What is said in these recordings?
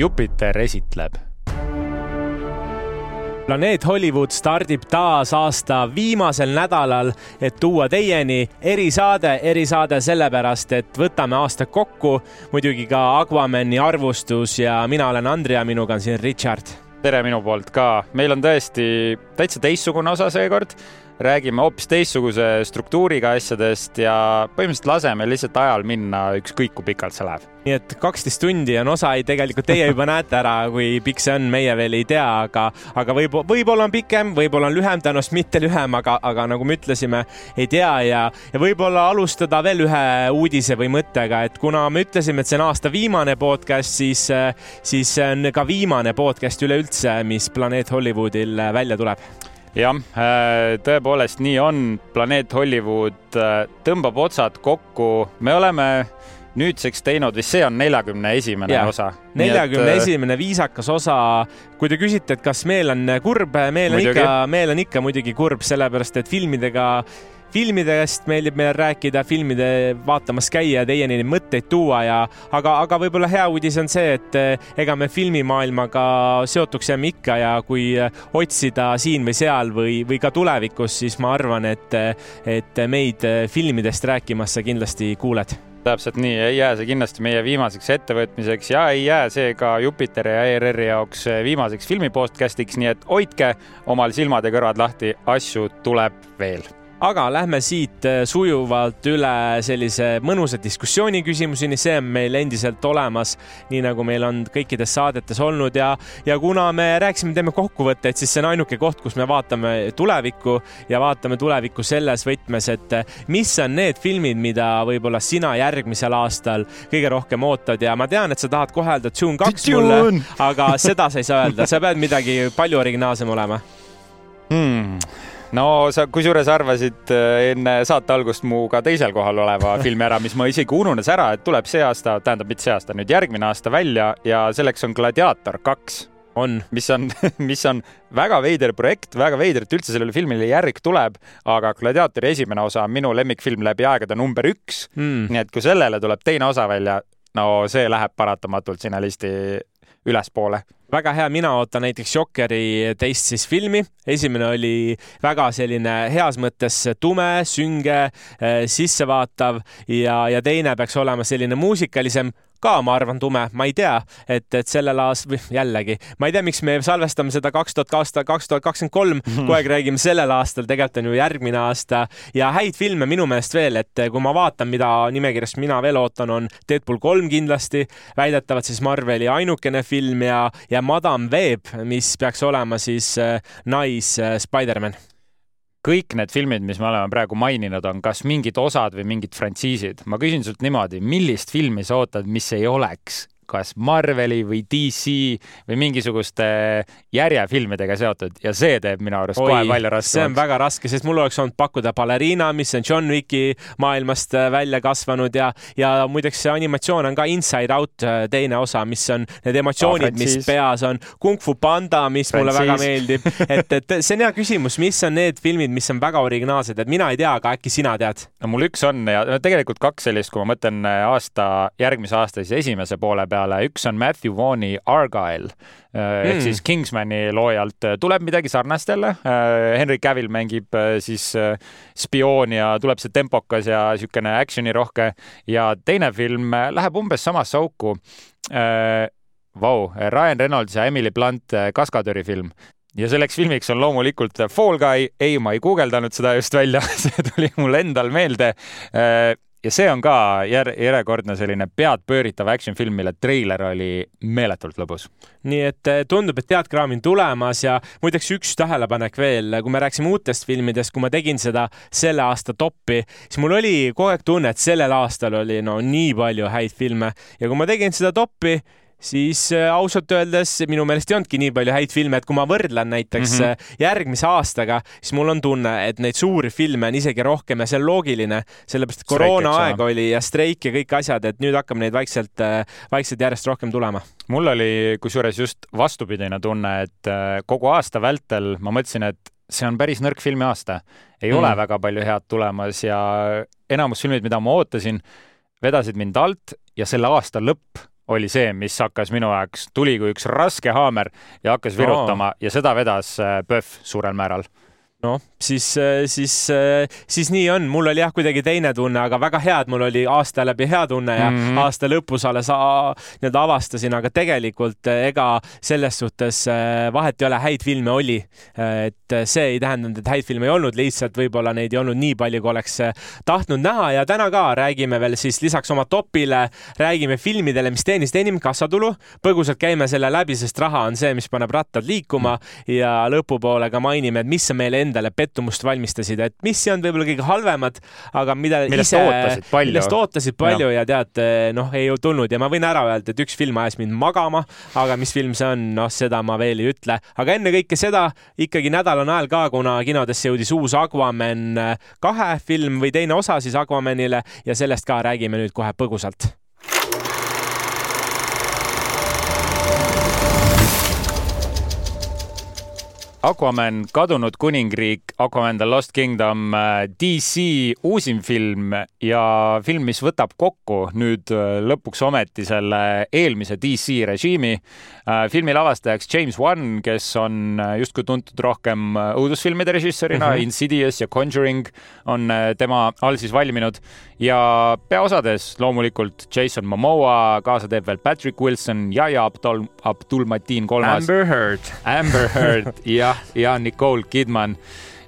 Jupiter esitleb. planeet Hollywood stardib taas aasta viimasel nädalal, et tuua teieni erisaade, erisaade sellepärast, et võtame aasta kokku, muidugi ka Aquamani arvustus ja mina olen Andri ja minuga on siin Richard. tere minu poolt ka, meil on tõesti täitsa teistsugune osa seekord räägime hoopis teistsuguse struktuuriga asjadest ja põhimõtteliselt laseme lihtsalt ajal minna, ükskõik kui pikalt see läheb. nii et kaksteist tundi on osa, tegelikult teie juba näete ära, kui pikk see on, meie veel ei tea, aga, aga võib, võib-olla on pikem, võib-olla on lühem, tõenäoliselt mitte lühem, aga, aga nagu me ütlesime, ei tea ja, ja võib-olla alustada veel ühe uudise või mõttega, et kuna me ütlesime, et see on aasta viimane podcast, siis, siis see on ka viimane podcast üleüldse, mis Planeet Hollywoodil välja tuleb jah, äh, tõepoolest nii on, planeet Hollywood äh, tõmbab otsad kokku, me oleme nüüdseks teinud vist see on neljakümne esimene ja, osa. neljakümne äh, esimene viisakas osa. kui te küsite, et kas meel on kurb, meel on muidugi. ikka, meel on ikka muidugi kurb, sellepärast et filmidega filmidest meeldib meile rääkida, filmide vaatamas käia, teieni neid mõtteid tuua ja aga, aga võib-olla hea uudis on see, et eh, ega me filmimaailmaga seotuks jääme ikka ja kui otsida siin või seal või, või ka tulevikus, siis ma arvan, et, et meid filmidest rääkimas sa kindlasti kuuled. Täpselt nii, ei jää see kindlasti meie viimaseks ettevõtmiseks ja ei jää see ka Jupiteri ja ERR-i jaoks viimaseks filmipodcastiks, nii et hoidke omal silmad ja kõrvad lahti, asju tuleb veel aga lähme siit äh, sujuvalt üle sellise mõnusa diskussiooni küsimuseni, see on meil endiselt olemas, nii nagu meil on kõikides saadetes olnud. Ja, ja kuna me rääkisime, teeme kokkuvõtteid, siis see on ainuke koht, kus me vaatame tulevikku ja vaatame tulevikku selles võtmes, et äh, mis on need filmid, mida võib-olla sina järgmisel aastal kõige rohkem ootad. Ja ma tean, et sa tahad kohe öelda Dune kaks mulle, aga seda sa ei saa öelda, sa pead midagi palju originaalsem olema. Hmm no sa kusjuures arvasid äh, enne saate algust mu ka teisel kohal oleva filmi ära, mis ma isegi ununes ära, et tuleb see aasta, tähendab mitte see aasta, nüüd järgmine aasta välja ja selleks on Gladiator kaks. On, mis on, mis on väga veider projekt, väga veider, et üldse sellele filmile järg tuleb, aga Gladiatori esimene osa on minu lemmikfilm läbi aegade number üks. Mm.. nii et kui sellele tuleb teine osa välja, no see läheb paratamatult sinna listi ülespoole väga hea, mina ootan näiteks Jokeri teist siis filmi. esimene oli väga selline heas mõttes tume, sünge, eh, sissevaatav ja, ja teine peaks olema selline muusikalisem ka, ma arvan, tume, ma ei tea, et, et sellel aastal, jällegi, ma ei tea, miks me salvestame seda kaks tuhat aasta, kaks tuhat kakskümmend kolm, kogu aeg räägime sellel aastal, tegelikult on ju järgmine aasta. Ja häid filme minu meelest veel, et kui ma vaatan, mida nimekirjast mina veel ootan, on Deadpool kolm kindlasti, väidetavalt siis Marveli ainukene film ja, ja Madam Web, mis peaks olema siis äh, nais äh, Spider-man kõik need filmid, mis me oleme praegu maininud, on kas mingid osad või mingid frantsiisid. ma küsin sult niimoodi, millist filmi sa ootad, mis ei oleks kas Marveli või DC või mingisuguste järjefilmidega seotud ja see teeb minu arust kohe palju raskemaks. see on väga raske, sest mul oleks olnud pakkuda Ballerina, mis on John Wicki maailmast äh, välja kasvanud ja, ja muideks see animatsioon on ka Inside Out äh, teine osa, mis on need emotsioonid, mis peas on. Kung Fu Panda, mis Francis. mulle väga meeldib, et, et see on hea küsimus, mis on need filmid, mis on väga originaalsed, et mina ei tea, aga äkki sina tead? no mul üks on ja tegelikult kaks sellist, kui ma mõtlen äh, aasta, järgmise aasta siis esimese poole peale peale, üks on Matthew Vaughn'i Argyle mm. ehk hmm. siis Kingsmani loojalt tuleb midagi sarnast jälle. Äh, Henry Cavill mängib äh, siis äh, spiooni ja tuleb see tempokas ja niisugune action'i rohke ja teine film läheb umbes samasse auku. Vau, Ryan Reynolds ja Emily Blunt kaskadöörifilm ja selleks filmiks on loomulikult Fall Guy. ei, ma ei guugeldanud seda just välja see tuli mul endal meelde ja see on ka jär-, järjekordne selline peadpööritav action film, mille treiler oli meeletult lõbus. nii et eh, tundub, et teatkraam on tulemas ja muideks üks tähelepanek veel, kui me rääkisime uutest filmidest, kui ma tegin seda selle aasta toppi, siis mul oli kogu aeg tunne, et sellel aastal oli no nii palju häid filme ja kui ma tegin seda toppi, siis äh, ausalt öeldes minu meelest ei olnudki nii palju häid filme, et kui ma võrdlen näiteks mm -hmm. järgmise aastaga, siis mul on tunne, et neid suuri filme on isegi rohkem ja see on loogiline, sellepärast et koroonaaeg oli ja streik ja kõik asjad, et nüüd hakkab neid vaikselt, äh, vaikselt järjest rohkem tulema. mul oli kusjuures just vastupidine tunne, et kogu aasta vältel ma mõtlesin, et see on päris nõrk filmiaasta. ei mm. ole väga palju head tulemas ja enamus filmid, mida ma ootasin, vedasid mind alt ja selle aasta lõpp oli see, mis hakkas minu jaoks, tuli kui üks raske haamer ja hakkas virutama oh. ja seda vedas PÖFF suurel määral noh, siis, siis, siis nii on, mul oli jah, kuidagi teine tunne, aga väga hea, et mul oli aasta läbi hea tunne ja mm -hmm. aasta lõpus alles nii-öelda avastasin, aga tegelikult ega selles suhtes äh, vahet ei ole, häid filme oli. et see ei tähendanud, et häid filme ei olnud, lihtsalt võib-olla neid ei olnud nii palju, kui oleks äh, tahtnud näha ja täna ka räägime veel siis lisaks oma topile, räägime filmidele, mis teenisid enim kassatulu. põgusalt käime selle läbi, sest raha on see, mis paneb rattad liikuma ja lõpupoole ka mainime, et mis on meile endale endale pettumust valmistasid, et mis ei olnud võib-olla kõige halvemad, aga mida millest ise, ootasid palju, millest ootasid palju ja, ja tead, noh, ei tulnud ja ma võin ära öelda, et üks film ajas mind magama, aga mis film see on, noh, seda ma veel ei ütle, aga ennekõike seda ikkagi nädal on ajal ka, kuna kinodesse jõudis uus Aquaman kahe film või teine osa siis Aquamanile ja sellest ka räägime nüüd kohe põgusalt Aquaman, kadunud kuningriik, Aquaman the Lost Kingdom, äh, DC uusim film ja film, mis võtab kokku nüüd äh, lõpuks ometi selle eelmise DC režiimi. Äh, filmi lavastajaks James Wan, kes on justkui tuntud rohkem õudusfilmide režissöörina mm, -hmm. Insidious ja Conjuring on tema all siis valminud ja peaosades loomulikult Jason Momoa, kaasa teeb veel Patrick Wilson, Yahya Abdul, Abdul-Mateen kolmas. Amber Heard. Amber Heard ja jah, ja Nicole Kidman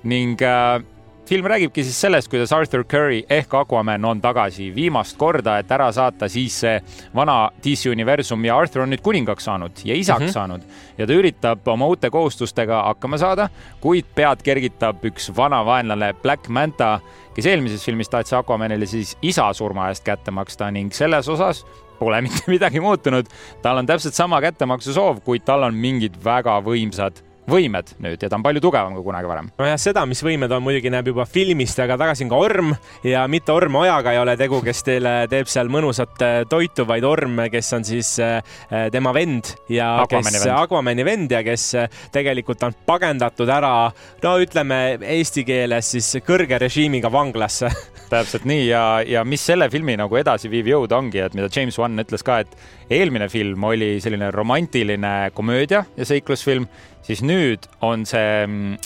ning äh, film räägibki siis sellest, kuidas Arthur Curry ehk Aquaman on tagasi viimast korda, et ära saata siis see vana DC universum ja Arthur on nüüd kuningaks saanud ja isaks mm -hmm. saanud ja ta üritab oma uute kohustustega hakkama saada, kuid pead kergitab üks vana vaenlane Black Manta, kes eelmises filmis tahtis Aquamanile siis isa surma eest kätte maksta ning selles osas pole mitte midagi muutunud. tal on täpselt sama kättemaksusoov, kuid tal on mingid väga võimsad võimed nüüd ja ta on palju tugevam kui kunagi varem. nojah, seda, mis võimed on, muidugi näeb juba filmist, aga tagasi on ka Orm ja mitte Orm Ojaga ei ole tegu, kes teile teeb seal mõnusat äh, toitu, vaid Orm, kes on siis äh, äh, tema vend ja Aquamani kes, Aquamani vend ja kes tegelikult on pagendatud ära, no ütleme eesti keeles siis kõrge režiimiga vanglasse täpselt nii ja, ja mis selle filmi nagu edasiviiv jõud ongi, et mida James Wan ütles ka, et eelmine film oli selline romantiline komöödia ja seiklusfilm. Siis nüüd on see mm,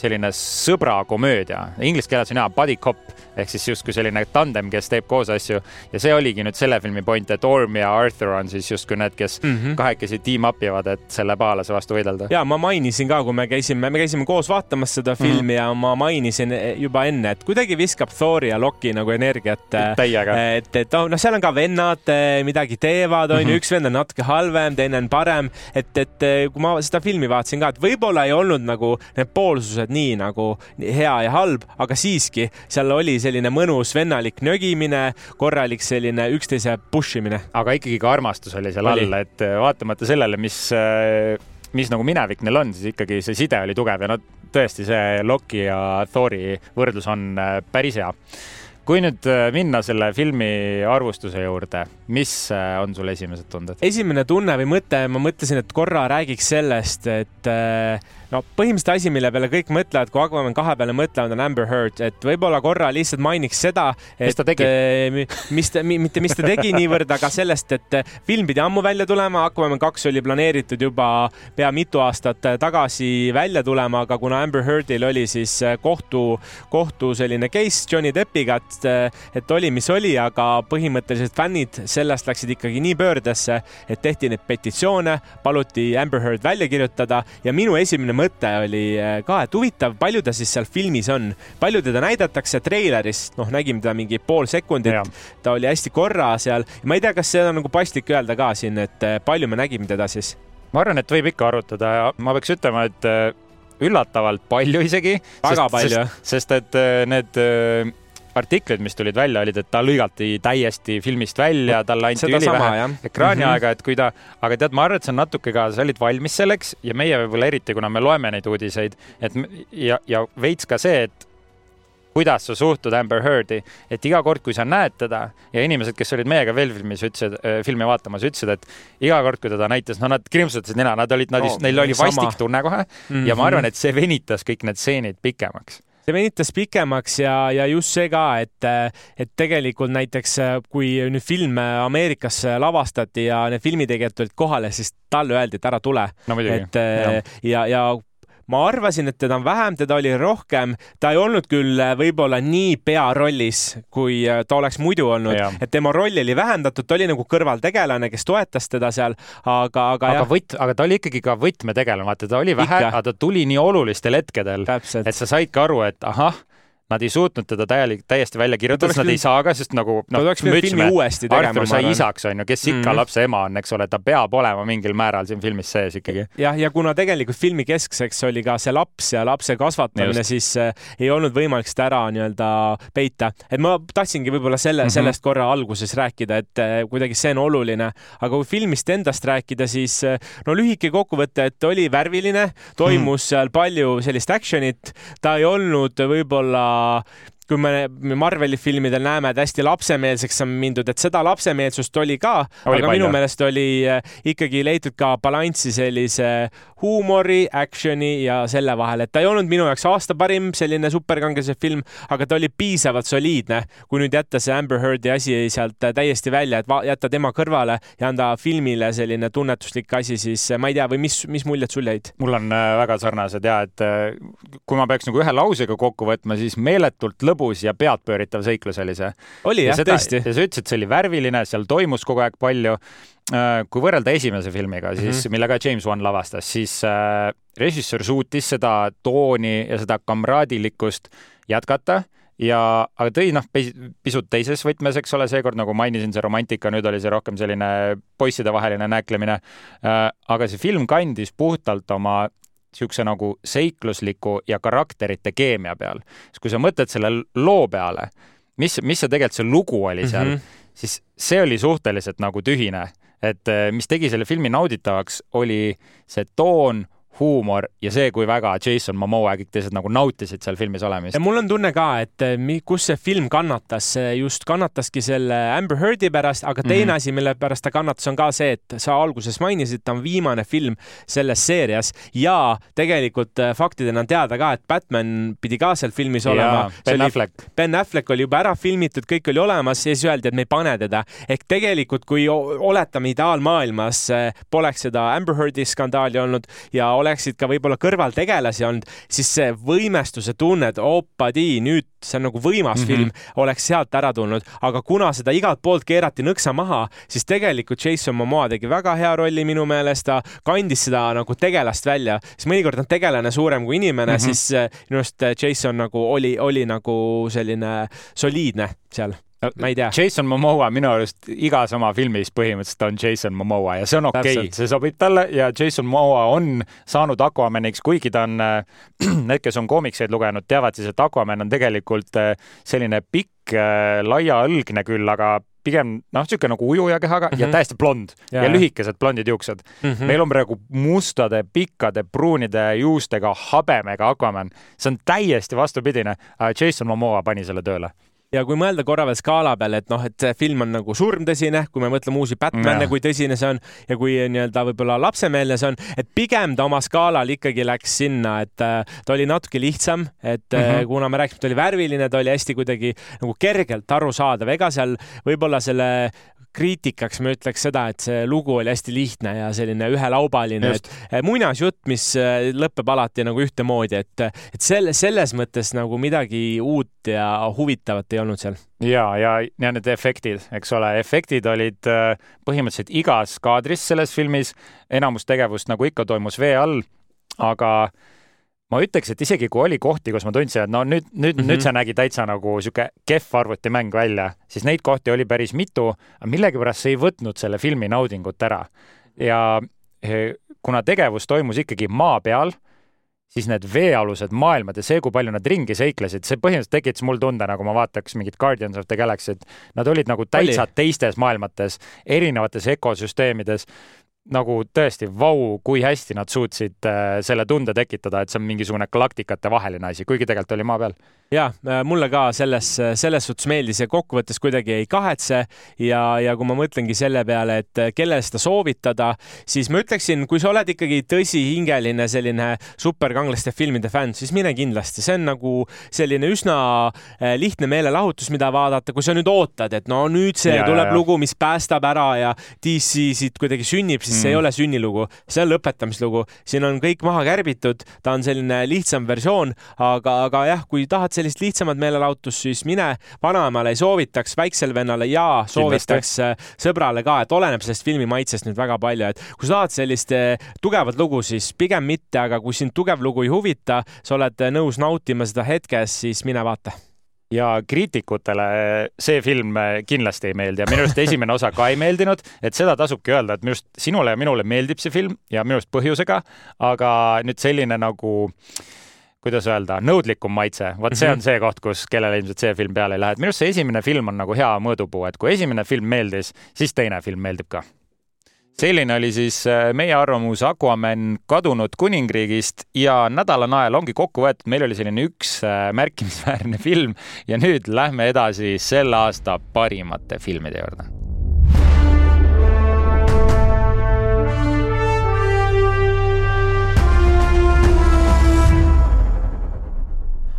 selline sõbrakomöödia, inglise keeles on hea buddy cop ehk siis justkui selline tandem, kes teeb koos asju ja see oligi nüüd selle filmi point, et Orm ja Arthur on siis justkui need, kes mm -hmm. kahekesi team up ivad, et selle paalase vastu võidelda. ja ma mainisin ka, kui me käisime, me käisime koos vaatamas seda mhm. filmi mm -hmm. ja ma mainisin juba enne, et kuidagi viskab Thori ja Loki nagu energiat. täiega. et, et noh, seal on ka vennad midagi teevad, onju -hmm., üks vend on natuke halvem, teine on parem, et, et kui ma seda filmi vaatasin ka, et võib-olla ei olnud nagu need poolsused nii nagu hea ja halb, aga siiski seal oli selline mõnus vennalik nögimine, korralik selline üksteise push imine. aga ikkagi ka armastus oli seal oli. all, et äh, vaatamata sellele, mis, äh, mis nagu minevik neil on, siis ikkagi see side oli tugev ja no tõesti, see Loki ja Thori võrdlus on äh, päris hea kui nüüd minna selle filmi arvustuse juurde, mis on sul esimesed tunded? esimene tunne või mõte, ma mõtlesin, et korra räägiks sellest, et no põhimõtteliselt asi, mille peale kõik mõtlevad, kui Aquaman kahe peale mõtlevad, on Amber Heard, et võib-olla korra lihtsalt mainiks seda, et mis ta tegi? Eh, mis ta, mitte mis ta tegi niivõrd, aga sellest, et eh, film pidi ammu välja tulema, Aquaman kaks oli planeeritud juba pea mitu aastat tagasi välja tulema, aga kuna Amber Heardil oli siis eh, kohtu, kohtu selline case Johnny Deppiga, et, et oli, mis oli, aga põhimõtteliselt fännid sellest läksid ikkagi nii pöördesse, et tehti neid petitsioone, paluti Amber Heard välja kirjutada ja minu esimene mõte oli äh, ka, et huvitav, palju ta siis seal filmis on, palju teda näidatakse treileris, noh, nägime teda mingi pool sekundit, ta oli hästi korra seal, ma ei tea, kas seda on nagu paslik öelda ka siin, et äh, palju me nägime teda siis? ma arvan, et võib ikka arutada ja ma peaks ütlema, et äh, üllatavalt palju isegi. väga sest, palju. sest et need artiklid, mis tulid välja, olid, et ta lõigati täiesti filmist välja, talle anti ülivähe ekraaniaega mm, -hmm. et kui ta, aga tead, ma arvan, et see on natuke ka, sa olid valmis selleks ja meie võib-olla eriti, kuna me loeme neid uudiseid, et ja, ja veits ka see, et kuidas sa suhtud Amber Heardi, et iga kord, kui sa näed teda ja inimesed, kes olid meiega veel filmis, ütlesid, filmi vaatamas, ütlesid, et iga kord, kui teda näitas, no nad krimpsutasid nina, nad olid, nad no,, neil oli vastik tunne kohe mm -hmm. ja ma arvan, et see venitas kõik need stseenid pikemaks see venitas pikemaks ja, ja just see ka, et, et tegelikult näiteks kui nüüd film Ameerikas lavastati ja need filmitegijad olid kohal, siis talle öeldi, et ära tule no,. et ja, ja, ja ma arvasin, et teda on vähem, teda oli rohkem, ta ei olnud küll äh, võib-olla nii pearollis, kui äh, ta oleks muidu olnud, et tema roll oli vähendatud, ta oli nagu kõrvaltegelane, kes toetas teda seal, aga, aga aga võt-, aga ta oli ikkagi ka võtmetegelane, vaata, ta oli vähe, aga ta tuli nii olulistel hetkedel, et sa saidki aru, et ahah nad ei suutnud teda täielik, täiesti välja kirjutada, sest nad ei saa ka, sest nagu noh, mütsme, Artur sai isaks, on ju, kes ikka mm -hmm. lapse ema on, eks ole, ta peab olema mingil määral siin filmis sees ikkagi. jah, ja kuna tegelikult filmi keskseks oli ka see laps ja lapse kasvatamine, siis äh, ei olnud võimalik seda ära nii-öelda peita. et ma tahtsingi võib-olla selle mm, -hmm. sellest korra alguses rääkida, et äh, kuidagi see on oluline, aga kui filmist endast rääkida, siis äh, no lühike kokkuvõte, et oli värviline, toimus mm -hmm. seal palju sellist action'it, ta ei olnud võib-olla kui me Marveli filmidel näeme, et hästi lapsemeelseks on mindud, et seda lapsemeelsust oli ka, aga palju. minu meelest oli äh, ikkagi leitud ka balanssi sellise huumori, action'i ja selle vahel, et ta ei olnud minu jaoks aasta parim selline superkangelase film, aga ta oli piisavalt soliidne, kui nüüd jätta see Amber Heardi asi sealt täiesti välja, et jätta tema kõrvale ja anda filmile selline tunnetuslik asi, siis äh, ma ei tea, või mis, mis muljed sul jäid? mul on väga sarnased ja et kui ma peaks nagu ühe lausega kokku võtma, siis meeletult lõbu lõbus ja peadpööritav seiklus oli see. oli jah, tõesti. ja sa ütlesid, see oli värviline, seal toimus kogu aeg palju. Äh, kui võrrelda esimese filmiga, siis mm -hmm. mille ka James Wan lavastas, siis äh, režissöör suutis seda tooni ja seda kamraadilikkust jätkata ja, aga tõi noh, pisut teises võtmes, eks ole, seekord nagu mainisin, see romantika, nüüd oli see rohkem selline poissidevaheline näklemine. Äh, aga see film kandis puhtalt oma niisuguse nagu seiklusliku ja karakterite keemia peal. siis kui sa mõtled selle loo peale, mis, mis see tegelikult see lugu oli seal mm, -hmm. siis see oli suhteliselt nagu tühine, et eh, mis tegi selle filmi nauditavaks, oli see toon huumor ja see, kui väga Jason Momoa ja kõik teised nagu nautisid seal filmis olemist. ja mul on tunne ka, et eh, kus see film kannatas, just kannataski selle Amber Heardi pärast, aga teine mm -hmm. asi, mille pärast ta kannatas, on ka see, et sa alguses mainisid, ta on viimane film selles seerias ja tegelikult eh, faktidena on teada ka, et Batman pidi ka seal filmis olema. Ben Affleck. Ben Affleck oli juba ära filmitud, kõik oli olemas ja siis öeldi, et me ei pane teda. ehk tegelikult, kui oletame ideaalmaailmas eh, poleks seda Amber Heardi skandaali olnud ja oleksid ka võib-olla kõrvaltegelasi olnud, siis see võimestuse tunne, et opadi, nüüd see on nagu võimas mm -hmm. film, oleks sealt ära tulnud, aga kuna seda igalt poolt keerati nõksa maha, siis tegelikult Jason Momoa tegi väga hea rolli minu meelest, ta kandis seda nagu tegelast välja, siis mõnikord on tegelane suurem kui inimene mm, -hmm. siis eh, minu arust Jason nagu oli, oli nagu selline soliidne seal ma ei tea. Jason Momoa minu arust igas oma filmis põhimõtteliselt on Jason Momoa ja see on okei okay., see sobib talle ja Jason Momoa on saanud Aquamaniks, kuigi ta on, äh, need, kes on koomikseid lugenud, teavad siis, et Aquaman on tegelikult äh, selline pikk, äh, laiaõlgne küll, aga pigem noh, niisugune nagu ujuja kehaga mm -hmm. ja mhm. täiesti blond ja, ja lühikesed blondid juuksed mm. -hmm. meil on praegu mustade, pikkade, pruunide juustega, habemega Aquaman. see on täiesti vastupidine. Jason Momoa pani selle tööle ja kui mõelda korra veel skaala peal, et noh, et see film on nagu surmtõsine, kui me mõtleme uusi Batman'e, kui tõsine see on ja kui nii-öelda võib-olla lapsemeelne see on, et pigem ta oma skaalal ikkagi läks sinna, et äh, ta oli natuke lihtsam, et mm -hmm. kuna me rääkisime, ta oli värviline, ta oli hästi kuidagi nagu kergelt arusaadav, ega seal võib-olla selle kriitikaks ma ütleks seda, et see lugu oli hästi lihtne ja selline ühelaubaline, et eh, muinasjutt, mis eh, lõpeb alati nagu ühtemoodi, et, et selle, selles mõttes nagu midagi uut ja huvitavat ei olnud seal. ja, ja, ja need efektid, eks ole, efektid olid eh, põhimõtteliselt igas kaadris selles filmis, enamus tegevust nagu ikka toimus vee all, aga ma ütleks, et isegi kui oli kohti, kus ma tundsin, et no nüüd, nüüd mm, -hmm. nüüd see nägi täitsa nagu sihuke kehv arvutimäng välja, siis neid kohti oli päris mitu, aga millegipärast see ei võtnud selle filmi naudingut ära. ja eh, kuna tegevus toimus ikkagi maa peal, siis need veealused maailmad ja see, kui palju nad ringi seiklesid, see põhimõtteliselt tekitas mul tunde, nagu ma vaataks mingit Guardians of the Galaxy't. Nad olid nagu täitsa oli. teistes maailmates, erinevates ökosüsteemides nagu tõesti, vau, kui hästi nad suutsid äh, selle tunde tekitada, et see on mingisugune galaktikate vaheline asi, kuigi tegelikult oli maa peal ja äh, mulle ka selles, selles suhtes meeldis ja kokkuvõttes kuidagi ei kahetse ja, ja kui ma mõtlengi selle peale, et kellele seda soovitada, siis ma ütleksin, kui sa oled ikkagi tõsihingeline selline superkanglaste filmide fänn, siis mine kindlasti, see on nagu selline üsna äh, lihtne meelelahutus, mida vaadata, kui sa nüüd ootad, et no nüüd see ja, tuleb ja, ja. lugu, mis päästab ära ja DC siit kuidagi sünnib, siis mm. see ei mm. ole sünnilugu, see on lõpetamislugu, siin on kõik maha kärbitud, ta on selline lihtsam versioon, aga, aga jah, kui tahad sellist lihtsamat meelelahutust, siis mine vanaemale ei soovitaks, väiksele vennale ja soovitaks. Äh, sõbrale ka, et oleneb sellest filmi maitsest nüüd väga palju, et kui sa tahad sellist äh, tugevat lugu, siis pigem mitte, aga kui sind tugev lugu ei huvita, sa oled äh, nõus nautima seda hetkes, siis mine vaata ja kriitikutele see film kindlasti ei meeldi ja minu arust esimene osa ka ei meeldinud, et seda tasubki öelda, et minu arust sinule ja minule meeldib see film ja minu arust põhjusega, aga nüüd selline nagu äh, kuidas öelda, nõudlikum maitse, vot see mhm. on see koht, kus kellele ilmselt see film peale ei lähe, et minu arust see esimene film on nagu hea mõõdupuu, et kui esimene film meeldis, siis teine film meeldib ka. selline oli siis äh, meie arvamus Aquaman kadunud kuningriigist ja nädala nael ongi kokku võetud, meil oli selline üks äh, märkimisväärne film ja nüüd lähme edasi selle aasta parimate filmide juurde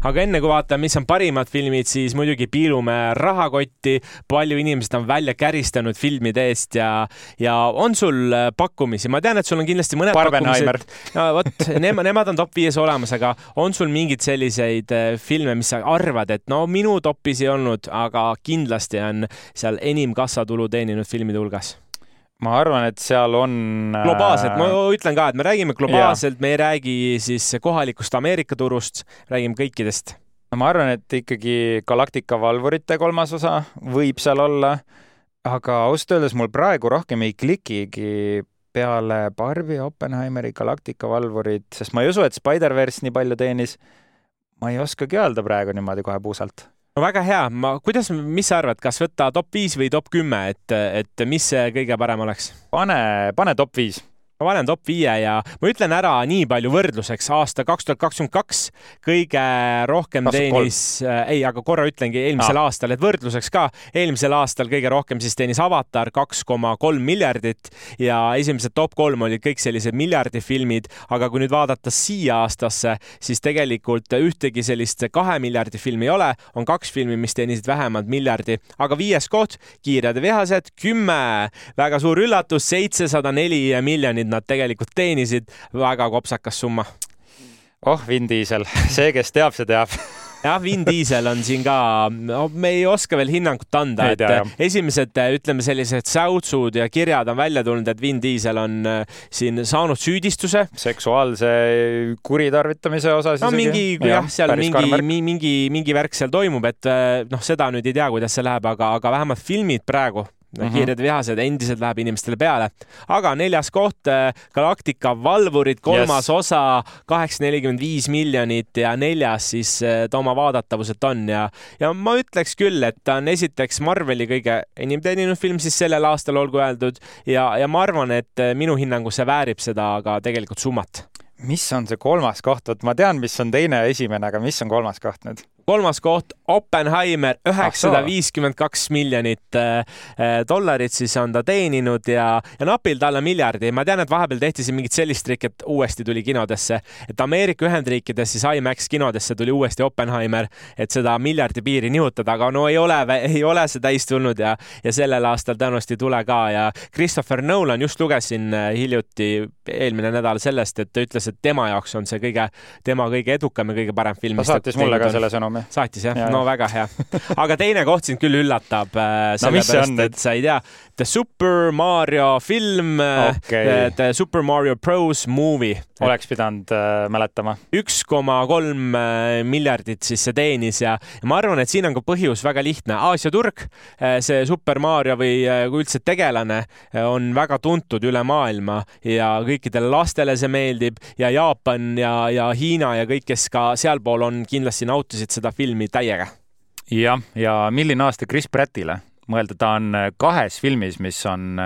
aga enne kui vaatame, mis on parimad filmid, siis muidugi piilume rahakotti. palju inimesed on välja käristanud filmide eest ja, ja on sul äh, pakkumisi, ma tean, et sul on kindlasti mõned pakkumised. no vot, nemad, nemad on top viies olemas, aga on sul mingeid selliseid äh, filme, mis sa arvad, et no minu topis ei olnud, aga kindlasti on seal enim kassatulu teeninud filmide hulgas? Ma arvan, et seal on. Äh, globaalselt, ma ütlen ka, et me räägime globaalselt, me ei räägi siis kohalikust Ameerika turust, räägime kõikidest. ma arvan, et ikkagi Galactica valvurite kolmas osa võib seal olla, aga ausalt öeldes mul praegu rohkem ei klikigi peale Barbi, Oppenheimeri, Galactica valvurid, sest ma ei usu, et Spider-verse nii palju teenis. ma ei oskagi öelda praegu niimoodi kohe puusalt no väga hea, ma, kuidas, mis sa arvad, kas võtta top viis või top kümme, et, et mis see kõige parem oleks? pane, pane top viis ma panen top viie ja ma ütlen ära nii palju võrdluseks, aasta kaks tuhat kakskümmend kaks kõige rohkem teenis, äh, ei, aga korra ütlengi eelmisel ah. aastal, et võrdluseks ka, eelmisel aastal kõige rohkem siis teenis Avatar kaks koma kolm miljardit ja esimesed top kolm olid kõik sellised miljardifilmid, aga kui nüüd vaadata siia aastasse, siis tegelikult ühtegi sellist kahe miljardi filmi ei ole, on kaks filmi, mis teenisid vähemalt miljardi, aga viies koht, Kiired ja vihased, kümme, väga suur üllatus, seitsesada neli miljonit nad tegelikult teenisid, väga kopsakas summa. oh, Vin Diesel, see, kes teab, see teab jah, Vin Diesel on siin ka, no me ei oska veel hinnangut anda, et tea, esimesed ütleme, sellised säutsud ja kirjad on välja tulnud, et Vin Diesel on äh, siin saanud süüdistuse. seksuaalse kuritarvitamise osas. no mingi jah ja,, seal mingi, mingi, mingi värk seal toimub, et äh, noh, seda nüüd ei tea, kuidas see läheb, aga, aga vähemalt filmid praegu Mm -hmm. kiired vihased endiselt läheb inimestele peale. aga neljas koht, äh, Galactica valvurid, kolmas yes. osa, kaheksasada nelikümmend viis miljonit ja neljas siis äh, ta oma vaadatavuselt on ja, ja ma ütleks küll, et ta on esiteks Marveli kõige enim teeninud film siis sellel aastal, olgu öeldud, ja, ja ma arvan, et äh, minu hinnangul see väärib seda ka tegelikult summat mis on see kolmas koht, vot ma tean, mis on teine ja esimene, aga mis on kolmas koht nüüd? Kolmas koht Oppenheimer, üheksasada viiskümmend kaks miljonit äh, äh, dollarit siis on ta teeninud ja, ja napilt alla miljardi. ma tean, et vahepeal tehti siin mingit sellist trikki, et uuesti tuli kinodesse, et Ameerika Ühendriikides siis IMAX kinodesse tuli uuesti Oppenheimer, et seda miljardi piiri nihutada, aga no ei ole, ei ole see täis tulnud ja, ja sellel aastal tõenäoliselt ei tule ka ja Christopher Nolan, just lugesin äh, hiljuti, eelmine nädal sellest, et ta ütles, et tema jaoks on see kõige, tema kõige edukam ja kõige parem film. ta saatis mulle ka selle sõnumi või? saatis jah ja,, no väga hea. aga teine koht sind küll üllatab äh,, sellepärast no, et sa ei tea, The Super Mario film okay., äh, The Super Mario Bros movie. oleks pidanud äh, mäletama. üks koma kolm äh, miljardit siis see teenis ja, ma arvan, et siin on ka põhjus väga lihtne. Aasia turg, äh, see Super Mario või kui üldse tegelane on väga tuntud üle maailma ja kõikidele lastele see meeldib ja Jaapan ja, ja Hiina ja kõik, kes ka sealpool on, kindlasti nautisid seda filmi täiega. jah, ja milline aasta Chris Prattile? Mõelda, ta on kahes filmis, mis on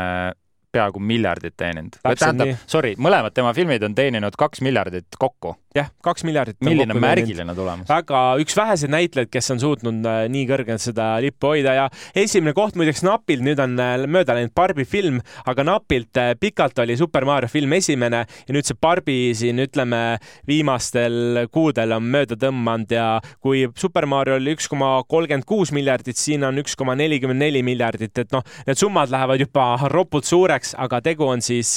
peaaegu miljardit teeninud. tähendab, sorry, mõlemad tema filmid on teeninud kaks miljardit kokku jah, kaks miljardit. milline märgiline tulemus. väga, üks väheseid näitlejaid, kes on suutnud äh, nii kõrgelt seda lippu hoida ja esimene koht muideks napilt, nüüd on äh, mööda läinud Barbi film, aga napilt äh, pikalt oli Super Mario film esimene ja nüüd see Barbi siin ütleme viimastel kuudel on mööda tõmmanud ja kui Super Mario oli üks koma kolmkümmend kuus miljardit, siin on üks koma nelikümmend neli miljardit, et noh, need summad lähevad juba ropult suureks, aga tegu on siis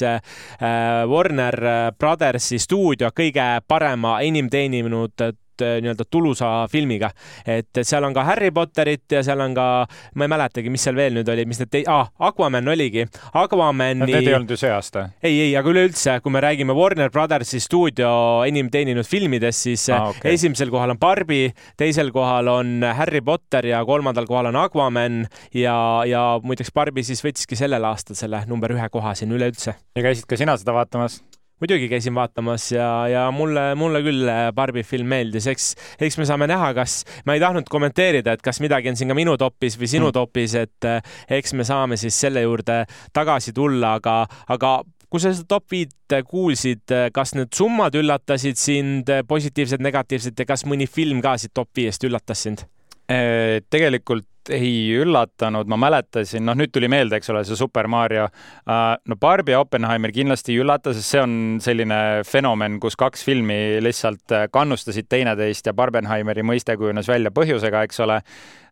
Warner Brothersi stuudio kõige parema parema enim teeninud äh, nii-öelda tulusa filmiga. et seal on ka Harry Potterit ja seal on ka, ma ei mäletagi, mis seal veel nüüd oli, mis need tei-, ah, Aquaman oligi. Aquamani. Need ei olnud ju see aasta. ei, ei, aga üleüldse, kui me räägime Warner Brothersi stuudio enim teeninud filmidest, siis ah, okay. esimesel kohal on Barbie, teisel kohal on Harry Potter ja kolmandal kohal on Aquaman ja, ja muideks Barbie siis võttiski sellel aastal selle number ühe koha siin üleüldse. ja käisid ka sina seda vaatamas? Muidugi käisin vaatamas ja, ja mulle, mulle küll äh, Barbi film meeldis, eks, eks me saame näha, kas, ma ei tahtnud kommenteerida, et kas midagi on siin ka minu topis või sinu mm. topis, et äh, eks me saame siis selle juurde tagasi tulla, aga, aga kui sa seda top viit kuulsid, kas need summad üllatasid sind positiivselt, negatiivselt ja kas mõni film ka siit top viiest üllatas sind? Äh, tegelikult ei üllatanud, ma mäletasin, noh, nüüd tuli meelde, eks ole, see Super Mario. Äh, no Barbie ja Oppenheimer kindlasti ei üllata, sest see on selline fenomen, kus kaks filmi lihtsalt äh, kannustasid teineteist ja Barbenheimeri mõiste kujunes välja põhjusega, eks ole.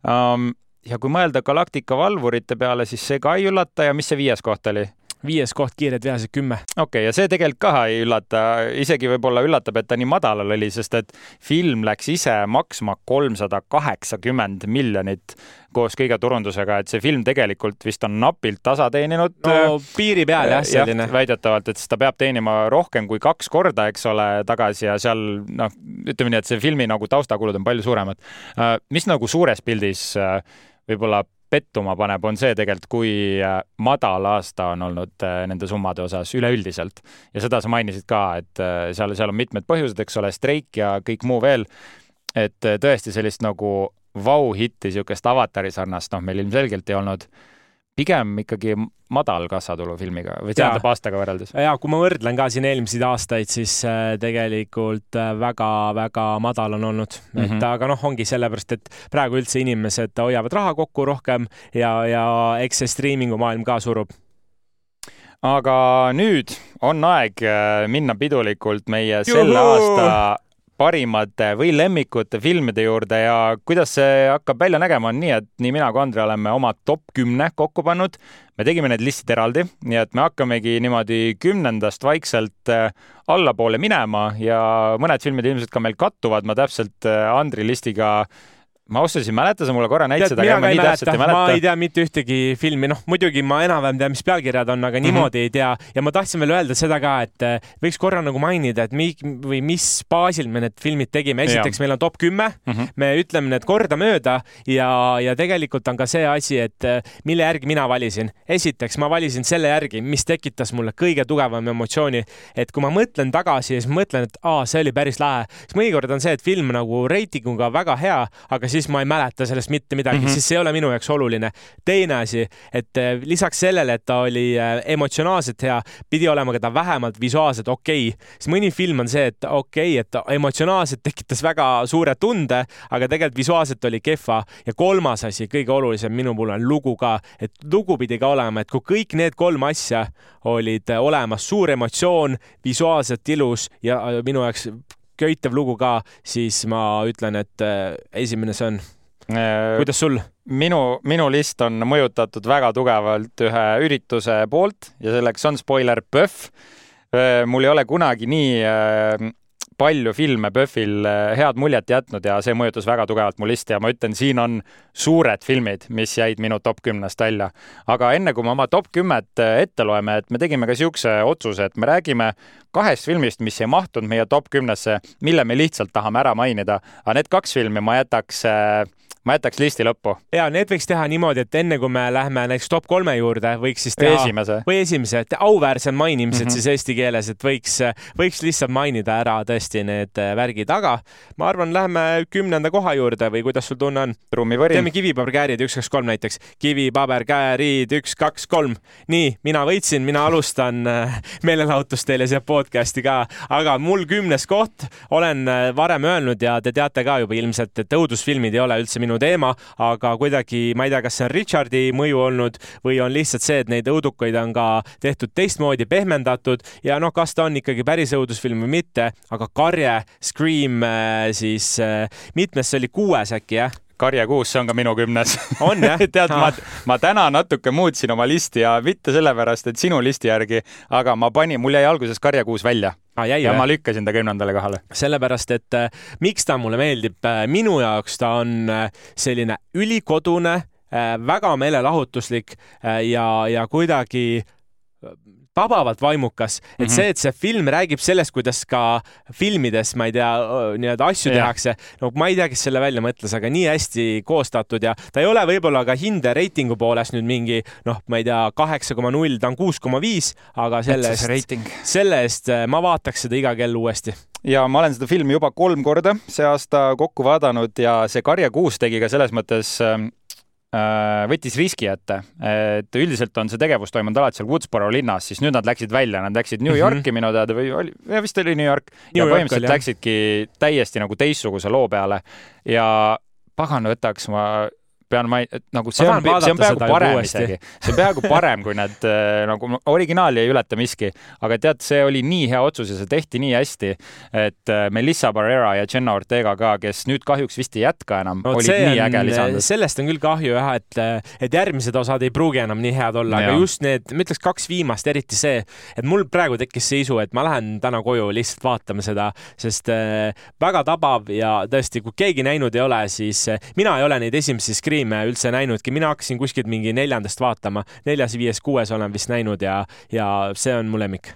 Ähm, ja kui mõelda Galactica valvurite peale, siis see ka ei üllata ja mis see viies koht oli? Viies koht, kiired vihased kümme. okei okay,, ja see tegelikult ka ei üllata, isegi võib-olla üllatab, et ta nii madalal oli, sest et film läks ise maksma kolmsada kaheksakümmend miljonit koos kõige turundusega, et see film tegelikult vist on napilt tasa teeninud. no piiri peal jah, selline. väidetavalt, et ta peab teenima rohkem kui kaks korda, eks ole, tagasi ja seal noh, ütleme nii, et see filmi nagu taustakulud on palju suuremad. Äh, mis nagu suures pildis äh, võib-olla pettuma paneb, on see tegelikult, kui äh, madal aasta on olnud äh, nende summade osas üleüldiselt. ja seda sa mainisid ka, et äh, seal, seal on mitmed põhjused, eks ole, streik ja kõik muu veel. et tõesti sellist nagu vau-hitti, niisugust avatari sarnast, noh, meil ilmselgelt ei olnud pigem ikkagi madal kassatulu filmiga või tähendab aastaga võrreldes? ja kui ma võrdlen ka siin eelmiseid aastaid, siis äh, tegelikult väga-väga äh, madal on olnud mm, -hmm. et mhm. aga noh, ongi sellepärast, et praegu üldse inimesed hoiavad raha kokku rohkem ja, ja eks see striimingu maailm ka surub aga nüüd on aeg äh, minna pidulikult meie selle aasta parimate või lemmikute filmide juurde ja kuidas see hakkab välja nägema, on nii, et nii mina kui Andre oleme oma top kümne kokku pannud. me tegime need listid eraldi, nii et me hakkamegi niimoodi kümnendast vaikselt äh, allapoole minema ja mõned filmid ilmselt ka meil kattuvad, ma täpselt äh, Andri listiga ma ausalt ei mäleta, sa mulle korra näitasid, aga ma nii täpselt ei mäleta. ma ei tea mitte ühtegi filmi, noh muidugi ma enam-vähem tean, mis pealkirjad on, aga mm -hmm. niimoodi ei tea ja ma tahtsin veel öelda seda ka, et eh, võiks korra nagu mainida, et mi, või mis baasil me need filmid tegime. esiteks, meil on top kümme mm, -hmm. me ütleme need kordamööda ja, ja tegelikult on ka see asi, et eh, mille järgi mina valisin. esiteks, ma valisin selle järgi, mis tekitas mulle kõige tugevam emotsiooni, et kui ma mõtlen tagasi ja siis mõtlen, et aa, see oli päris lahe, siis mõnikord on see, et film nagu reitinguga väga hea, aga siis ma ei mäleta sellest mitte midagi mm, -hmm. siis see ei ole minu jaoks oluline. teine asi, et eh, lisaks sellele, et ta oli eh, emotsionaalselt hea, pidi olema ka ta vähemalt visuaalselt okei okay.. siis mõni film on see, et okei okay,, et emotsionaalselt tekitas väga suure tunde, aga tegelikult visuaalselt oli kehva. ja kolmas asi, kõige olulisem minu puhul on lugu ka, et lugu pidi ka olema, et kui kõik need kolm asja olid olemas, suur emotsioon, visuaalselt ilus ja minu jaoks köitev lugu ka, siis ma ütlen, et äh, esimene see on. Äh, kuidas sul? minu, minu list on mõjutatud väga tugevalt ühe ürituse poolt ja selleks on spoiler PÖFF. Äh, mul ei ole kunagi nii palju filme PÖFFil head muljet jätnud ja see mõjutas väga tugevalt mu listi ja ma ütlen, siin on suured filmid, mis jäid minu top kümnest välja. aga enne kui me oma top kümmet ette loeme, et me tegime ka niisuguse otsuse, et me räägime kahest filmist, mis ei mahtunud meie top kümnesse, mille me lihtsalt tahame ära mainida, aga need kaks filmi ma jätaks ma jätaks listi lõppu. ja need võiks teha niimoodi, et enne kui me lähme näiteks top kolme juurde, võiks siis teha. esimese. või esimese, et auväärsed mainimised mm -hmm. siis eesti keeles, et võiks, võiks lihtsalt mainida ära tõesti need värgid, aga ma arvan, läheme kümnenda koha juurde või kuidas sul tunne on? teeme kivi-paber-käärid, üks, kaks, kolm näiteks. kivi-paber-käärid, üks, kaks, kolm. nii, mina võitsin, mina alustan äh, meelelahutust teile siia podcast'i ka, aga mul kümnes koht, olen äh, varem öelnud ja te teate ka juba ilmselt, et õudusfilmid ei ole üldse minu minu teema, aga kuidagi ma ei tea, kas see on Richardi mõju olnud või on lihtsalt see, et neid õudukaid on ka tehtud teistmoodi, pehmendatud ja noh, kas ta on ikkagi päris õudusfilm või mitte, aga Karje, Scream äh, siis äh, mitmes see oli, kuues äkki jah? Karje kuus, see on ka minu kümnes. on jah tead, ma, ma täna natuke muutsin oma listi ja mitte sellepärast, et sinu listi järgi, aga ma panin, mul jäi alguses Karje kuus välja ah,. ja või? ma lükkasin ta kümnendale kohale. sellepärast, et äh, miks ta mulle meeldib äh,, minu jaoks ta on äh, selline ülikodune äh,, väga meelelahutuslik äh, ja, ja kuidagi tabavalt vaimukas, et mm -hmm. see, et see film räägib sellest, kuidas ka filmides, ma ei tea, nii-öelda asju yeah. tehakse, no ma ei tea, kes selle välja mõtles, aga nii hästi koostatud ja ta ei ole võib-olla ka hinde reitingu poolest nüüd mingi noh, ma ei tea, kaheksa koma null, ta on kuus koma viis, aga selle eest, selle eest äh, ma vaataks seda iga kell uuesti ja ma olen seda filmi juba kolm korda see aasta kokku vaadanud ja see Karja kuus tegi ka selles mõttes ähm, Äh, võttis riski ette, et üldiselt on see tegevus toimunud alati seal Woodsboro linnas, siis nüüd nad läksid välja, nad läksid New mhm. Yorki mm -hmm. minu teada või oli, vist oli New York New ja York põhimõtteliselt oli, läksidki täiesti nagu teistsuguse loo peale ja pagan võtaks ma pean ma, nagu see on, see on peaaegu parem isegi, see on peaaegu parem kui need äh, nagu originaali ei ületa miski, aga tead, see oli nii hea otsus ja see tehti nii hästi, et äh, Melissa Barrera ja Jenna Ortega ka, kes nüüd kahjuks vist ei jätka enam no,, olid nii äge lisandus. sellest on küll kahju jah, et, et järgmised osad ei pruugi enam nii head olla, aga just need, ma ütleks kaks viimast, eriti see, et mul praegu tekkis see isu, et ma lähen täna koju lihtsalt vaatama seda, sest äh, väga tabav ja tõesti, kui keegi näinud ei ole, siis äh, mina ei ole neid esimesi skriine Scream'e üldse näinudki, mina hakkasin kuskilt mingi neljandast vaatama, neljas, viies, kuues olen vist näinud ja, ja see on mu lemmik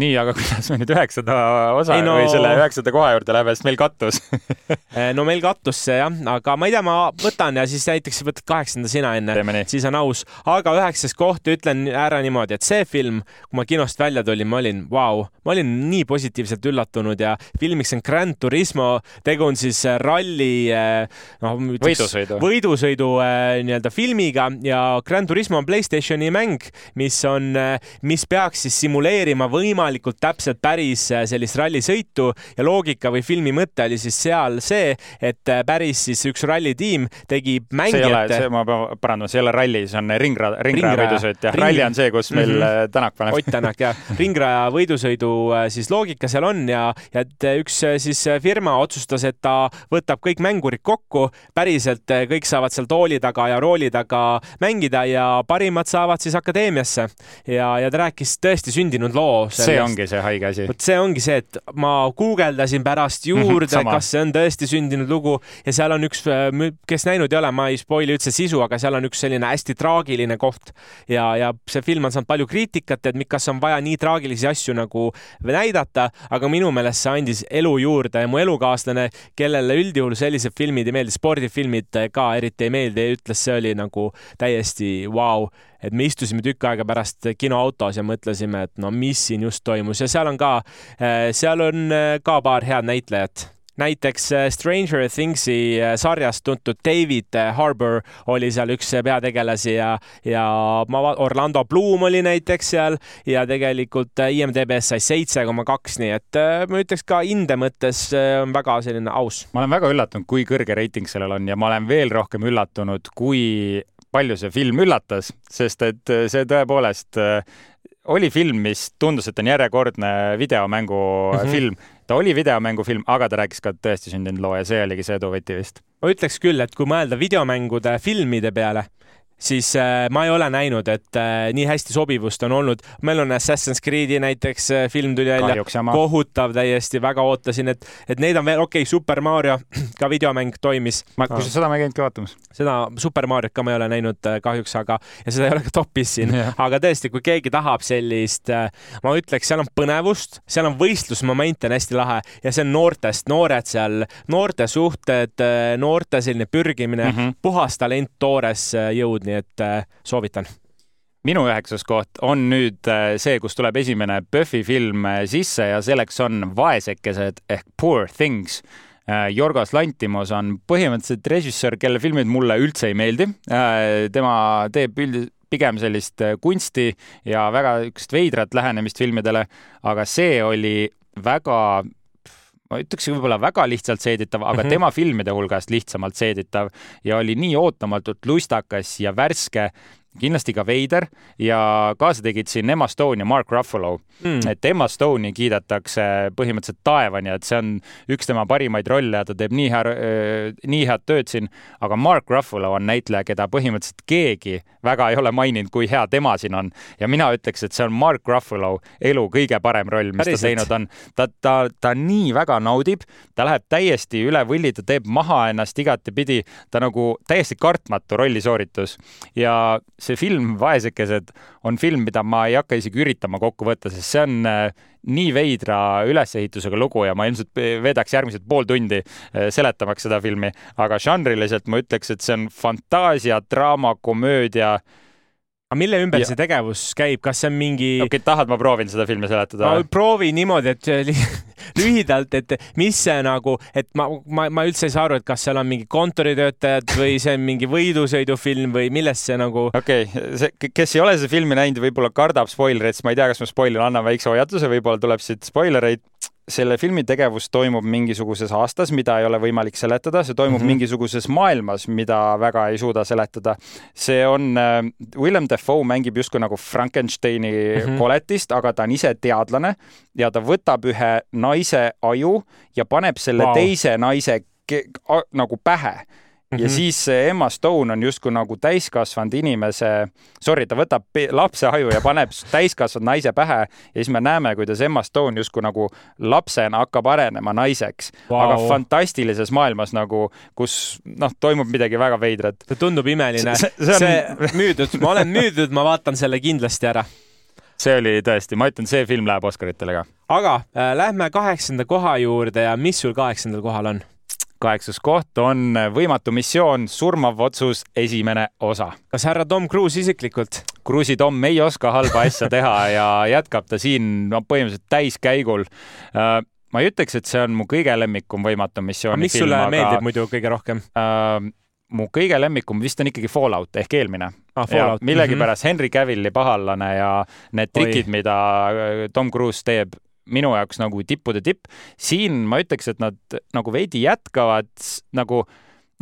nii, aga kuidas me nüüd üheksanda osa ei, no... või selle üheksanda koha juurde läheme, sest meil kattus. Eh, no meil kattus see jah, aga ma ei tea, ma võtan ja siis näiteks võtad kaheksanda sina enne, siis on aus. aga üheksas koht ütlen ära niimoodi, et see film, kui ma kinost välja tulin, ma olin, vau, ma olin nii positiivselt üllatunud ja filmiks on Grand Turismo, tegu on siis ralli eh, noh, võidusõidu, võidusõidu eh, nii-öelda filmiga ja Grand Turismo on Playstationi mäng, mis on, mis peaks siis simuleerima võimalikult võimalikult täpselt päris äh, sellist rallisõitu ja loogika või filmi mõte oli siis seal see, et äh, päris siis üks rallitiim tegi mängijate. see ma pean parandama, see ei ole ralli, see on ringraja, ringraja võidusõit jah ring..., ralli on see, kus meil mm -hmm. Tänak paneb. Ott Tänak jah, ringraja võidusõidu siis loogika seal on ja, ja et üks siis firma otsustas, et ta võtab kõik mängurid kokku, päriselt kõik saavad seal tooli taga ja rooli taga mängida ja parimad saavad siis akadeemiasse ja, ja ta rääkis tõesti sündinud loo see ongi see haige asi. vot see ongi see, et ma guugeldasin pärast mhm, juurde kas see on tõesti sündinud lugu. Ja seal on üks, äh, kes näinud ei ole, ma ei spoil'i üldse sisu, aga seal on üks selline hästi traagiline koht. Ja, ja see film on saanud palju kriitikat, et kas on vaja nii traagilisi asju nagu näidata, aga minu meelest see andis elu juurde. Ja mu elukaaslane, kellele üldjuhul sellised filmid ei meeldi, spordifilmid ka eriti ei meeldi, ütles, see oli nagu täiesti vau. wow et me istusime tükk aega pärast kinoautos ja mõtlesime, et no mis siin just toimus ja seal on ka, eh, seal on eh, ka paar head näitlejat näiteks eh, Stranger Thingsi sarjast tuntud David Harbour oli seal üks peategelasi ja, ja ma, Orlando Bloom oli näiteks seal ja tegelikult IMDB-s sai seitse koma kaks, nii et ma ütleks ka hinde mõttes on väga selline aus. ma olen väga üllatunud, kui kõrge reiting sellel on ja ma olen veel rohkem üllatunud, kui palju see film üllatas, sest et äh, see tõepoolest äh, oli film, mis tundus, et on järjekordne videomängufilm mm. -hmm. ta oli videomängufilm, aga ta rääkis ka tõesti sündinud loo ja see oligi see edu võti vist. ma ütleks küll, et kui mõelda videomängude filmide peale, siis äh, ma ei ole näinud, et äh, nii hästi sobivust on olnud. meil on Assassin's Creed'i näiteks äh, film tuli välja, kohutav täiesti, väga ootasin, et, et neid on veel, okei okay,, Super Mario, ka videomäng toimis. ma, kusjuures seda ma ei käinudki vaatamas. seda Super Mariot ka ma ei ole näinud kahjuks, aga, ja seda ei ole ka topis siin yeah., aga tõesti, kui keegi tahab sellist ma ütleks, seal on põnevust, seal on võistlusmoment on hästi lahe ja see on noortest, noored seal, noorte suhted, noorte selline pürgimine mm, -hmm. puhas talent, toores jõud nii et äh, soovitan minu üheksas koht on nüüd äh, see, kus tuleb esimene Buffy film äh, sisse ja selleks on Vaesekesed ehk Poor Things. Jorgos Lantimos on põhimõtteliselt režissöör, kelle filmid mulle üldse ei meeldi. tema teeb üldiselt pigem sellist kunsti ja väga niisugust veidrat lähenemist filmidele, aga see oli väga ma ütleks võib-olla väga lihtsalt seeditav, aga mm -hmm. tema filmide hulgast lihtsamalt seeditav ja oli nii ootamatult lustakas ja värske kindlasti ka veider ja kaasa tegid siin Emma Stone ja Mark Ruffalo mm.. et Emma Stone'i kiidetakse põhimõtteliselt taevani, et see on üks tema parimaid rolle ja ta teeb nii hea, nii head tööd siin, aga Mark Ruffalo on näitleja, keda põhimõtteliselt keegi väga ei ole maininud, kui hea tema siin on. ja mina ütleks, et see on Mark Ruffalo elu kõige parem roll, mis Päriselt. ta teinud on. ta, ta, ta nii väga naudib, ta läheb täiesti üle võlli, ta teeb maha ennast igatepidi, ta nagu täiesti kartmatu rollisooritus ja see film Vaesekesed on film, mida ma ei hakka isegi üritama kokku võtta, sest see on äh, nii veidra ülesehitusega lugu ja ma ilmselt veedaks järgmised pool tundi äh, seletamaks seda filmi, aga žanriliselt ma ütleks, et see on fantaasia, draama, komöödia aga mille ümber ja. see tegevus käib, kas see on mingi? okei okay,, tahad, ma proovin seda filmi seletada? proovi niimoodi, et lühidalt, et mis see nagu, et ma, ma, ma üldse ei saa aru, et kas seal on mingi kontoritöötajad või see on mingi võidusõidufilm või millest see nagu. okei okay., see, kes ei ole seda filmi näinud, võib-olla kardab spoilereid, siis ma ei tea, kas ma spoilin, annan väikse hoiatuse, võib-olla tuleb siit spoilereid selle filmi tegevus toimub mingisuguses aastas, mida ei ole võimalik seletada, see toimub mm -hmm. mingisuguses maailmas, mida väga ei suuda seletada. see on äh,, Willem Dafoe mängib justkui nagu Frankensteini mm -hmm. koletist, aga ta on ise teadlane ja ta võtab ühe naise aju ja paneb selle wow. teise naise nagu pähe Mm -hmm. ja siis Emma Stone on justkui nagu täiskasvanud inimese, sorry, ta võtab lapse aju ja paneb täiskasvanud naise pähe ja siis me näeme, kuidas Emma Stone justkui nagu lapsena hakkab arenema naiseks wow., aga fantastilises maailmas nagu, kus noh, toimub midagi väga veidrat. see tundub imeline. see, see, on... see müüdud, ma olen müüdud, ma vaatan selle kindlasti ära see oli tõesti, ma ütlen, see film läheb Oscaritele ka. aga äh, lähme kaheksanda koha juurde ja mis sul kaheksandal kohal on? Kaheksas koht on Võimatu missioon, surmav otsus, esimene osa. kas härra Tom Cruise isiklikult? Cruise'i Tom ei oska halba asja teha ja jätkab ta siin no põhimõtteliselt täiskäigul uh, ma ei ütleks, et see on mu kõige lemmikum Võimatu missiooni mis film. mis sulle aga, meeldib muidu kõige rohkem uh,? mu kõige lemmikum vist on ikkagi Fallout ehk eelmine ah,. millegipärast mm -hmm. Henry Cavilli pahallane ja need trikid, mida Tom Cruise teeb minu jaoks nagu tippude tipp. siin ma ütleks, et nad nagu veidi jätkavad nagu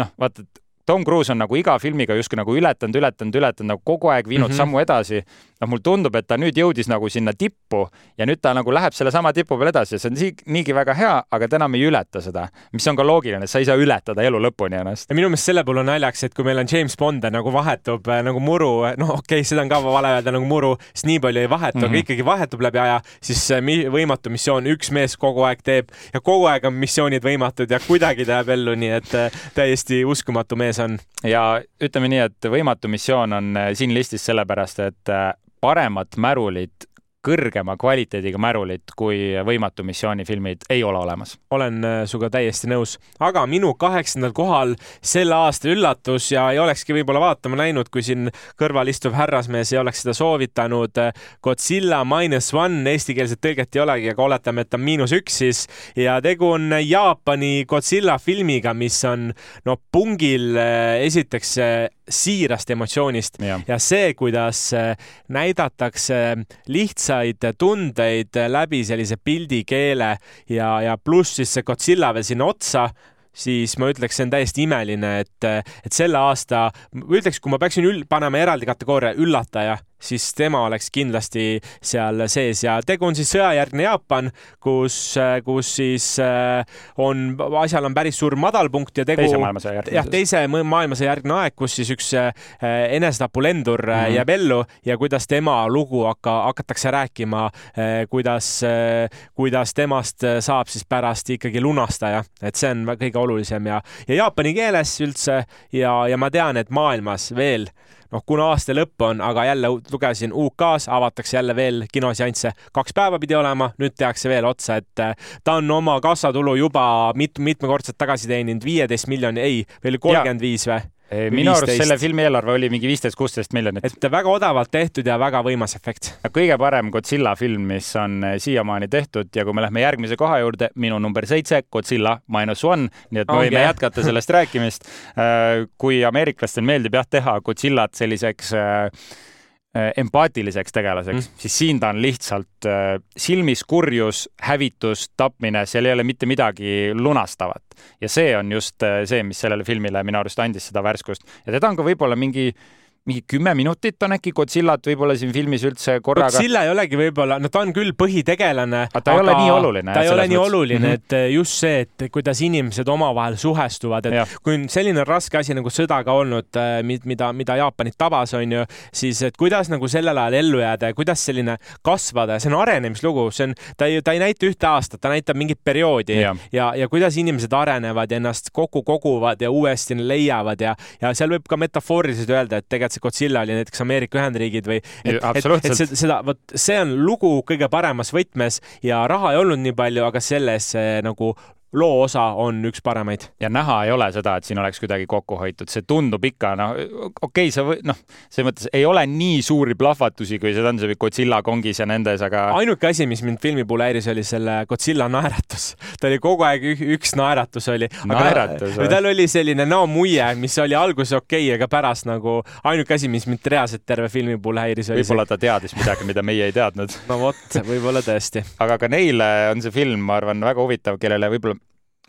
noh, vaata, et Tom Cruise on nagu iga filmiga justkui nagu ületanud, ületanud, ületanud nagu kogu aeg viinud mm -hmm. sammu edasi. noh, mulle tundub, et ta nüüd jõudis nagu sinna tippu ja nüüd ta nagu läheb sellesama tipu peal edasi ja see on niigi väga hea, aga ta enam ei ületa seda, mis on ka loogiline, sa ei saa ületada elu lõpuni ennast. ja minu meelest selle puhul on naljaks, et kui meil on James Bond nagu vahetub äh, nagu muru, noh, okei okay,, seda on ka vale öelda nagu muru, siis nii palju ei vahetu mm, -hmm. aga mhm. ikkagi vahetub läbi aja, siis võimatu missioon üks mees kogu aeg teeb ja kogu aeg on missioonid võimatud ja kuidagi ta jääb ellu, nii et äh, täiesti uskumatu mees on. ja ütleme nii, et võimatu missioon on äh, siin listis sellepärast, et äh, paremat märulit kõrgema kvaliteediga märulit kui Võimatu missiooni filmid ei ole olemas. olen äh, sinuga täiesti nõus, aga minu kaheksandal kohal selle aasta üllatus ja ei olekski võib-olla vaatama läinud, kui siin kõrval istuv härrasmees ei oleks seda soovitanud. Godzilla minus one, eestikeelset tõlget ei olegi, aga oletame, et on miinus üks siis ja tegu on Jaapani Godzilla filmiga, mis on no pungil äh, esiteks äh, siirast emotsioonist ja. ja see, kuidas näidatakse lihtsalt lihtsaid tundeid läbi sellise pildikeele ja, ja pluss siis see Godzilla veel sinna otsa siis ma ütleks, see on täiesti imeline, et, et selle aasta, ütleks, kui ma peaksin ül-, panema eraldi kategooria üllataja, siis tema oleks kindlasti seal sees ja tegu on siis sõjajärgne Jaapan, kus, kus siis on, asjal on päris suur madalpunkt ja tegu. teise maailmasõja järgne. jah, teise maailmasõja järgne aeg, kus siis üks enesetapulendur mm -hmm. jääb ellu ja kuidas tema lugu hakka, hakatakse rääkima, kuidas, kuidas temast saab siis pärast ikkagi lunastaja, et see on kõige olulisem ja, ja jaapani keeles üldse ja, ja ma tean, et maailmas veel noh, kuna aasta lõpp on, aga jälle lugesin UK-s avatakse jälle veel kinoseansse, kaks päeva pidi olema, nüüd tehakse veel otsa, et äh, ta on oma kassatulu juba mit-, mitmekordselt tagasi teeninud, viieteist miljoni, ei, veel kolmkümmend viis või? Minu arust selle filmi eelarve oli mingi viisteist, kuusteist miljonit. et väga odavalt tehtud ja väga võimas efekt. kõige parem Godzilla film, mis on eh, siiamaani tehtud ja kui me lähme järgmise koha juurde, minu number seitse, Godzilla minus one, nii et me okay. võime jätkata sellest rääkimist. Äh, kui ameeriklastel meeldib jah teha Godzillat selliseks äh, Äh, empaatiliseks tegelaseks mm., siis siin ta on lihtsalt äh, silmis kurjus, hävitus, tapmine, seal ei ole mitte midagi lunastavat. ja see on just äh, see, mis sellele filmile minu arust andis seda värskust ja teda on ka võib-olla mingi mingi kümme minutit on äkki Godzillat võib-olla siin filmis üldse korraga. Godzilla ei olegi võib-olla, no ta on küll põhitegelane. aga ta ei ole nii oluline. ta ei ole nii mõttes. oluline mm, -hmm. et eh, just see, et kuidas inimesed omavahel suhestuvad, et ja. kui on selline raske asi nagu sõda ka olnud, eh, mida, mida Jaapanit tabas, on ju, siis et kuidas nagu sellel ajal ellu jääda ja kuidas selline kasvada, see on arenemislugu, see on, ta ei, ta ei näita ühte aastat, ta näitab mingit perioodi ja, ja, ja kuidas inimesed arenevad ja ennast kokku koguvad ja uuesti leiavad ja, ja seal võib ka metafooriliselt öelda, et tegelikult see see Godzilla oli näiteks Ameerika Ühendriigid või et, et, et seda, vot see on lugu kõige paremas võtmes ja raha ei olnud nii palju, aga selles nagu loo osa on üks paremaid. ja näha ei ole seda, et siin oleks kuidagi kokku hoitud, see tundub ikka noh, okei okay,, sa või noh, selles mõttes ei ole nii suuri plahvatusi, kui seda on see Godzilla kongis ja nendes, aga. ainuke asi, mis mind filmi puhul häiris, oli selle Godzilla naeratus. ta oli kogu aeg üks naeratus oli. naeratus või? tal oli selline näomuie, mis oli alguses okei okay,, aga pärast nagu ainuke asi, mis mind reaalselt terve filmi puhul häiris. võib-olla ta teadis midagi, mida meie ei teadnud no vot, võib-olla tõesti. aga ka neile on see film, ma arvan, väga huvitav, kellele võib-olla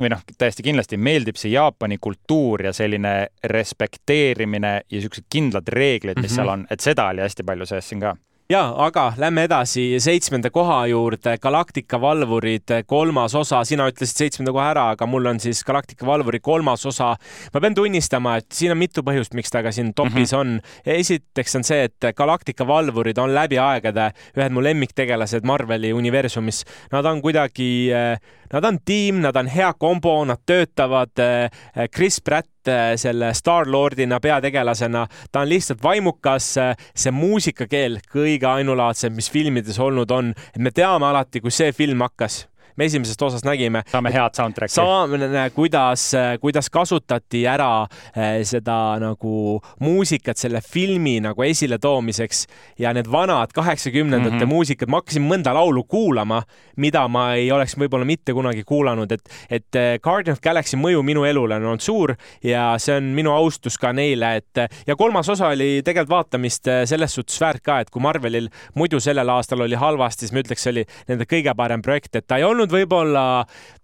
või noh, täiesti kindlasti meeldib see Jaapani kultuur ja selline respekteerimine ja niisugused kindlad reeglid, mis mm -hmm. seal on, et seda oli hästi palju sees siin ka ja aga lähme edasi seitsmenda koha juurde, Galaktika valvurid, kolmas osa, sina ütlesid seitsmenda koha ära, aga mul on siis Galaktika valvuri kolmas osa. ma pean tunnistama, et siin on mitu põhjust, miks ta ka siin topis mm -hmm. on. esiteks on see, et Galaktika valvurid on läbi aegade ühed mu lemmiktegelased Marveli universumis. Nad on kuidagi äh, Nad on tiim, nad on hea kombo, nad töötavad. Eh, Chris Pratt eh, selle Star-Lordina peategelasena, ta on lihtsalt vaimukas, see muusikakeel kõige ainulaadsem, mis filmides olnud on, me teame alati, kui see film hakkas me esimesest osast nägime. saame head soundtrack'i. saame, kuidas, kuidas kasutati ära eh, seda nagu muusikat selle filmi nagu esiletoomiseks ja need vanad kaheksakümnendate mm -hmm. muusikad, ma hakkasin mõnda laulu kuulama, mida ma ei oleks võib-olla mitte kunagi kuulanud, et, et eh, Guardian of Galaxy mõju minu elule on olnud suur ja see on minu austus ka neile, et ja kolmas osa oli tegelikult vaatamist selles suhtes väärt ka, et kui Marvelil muidu sellel aastal oli halvasti, siis ma ütleks, see oli nende kõige parem projekt, et ta ei olnud olnud võib-olla,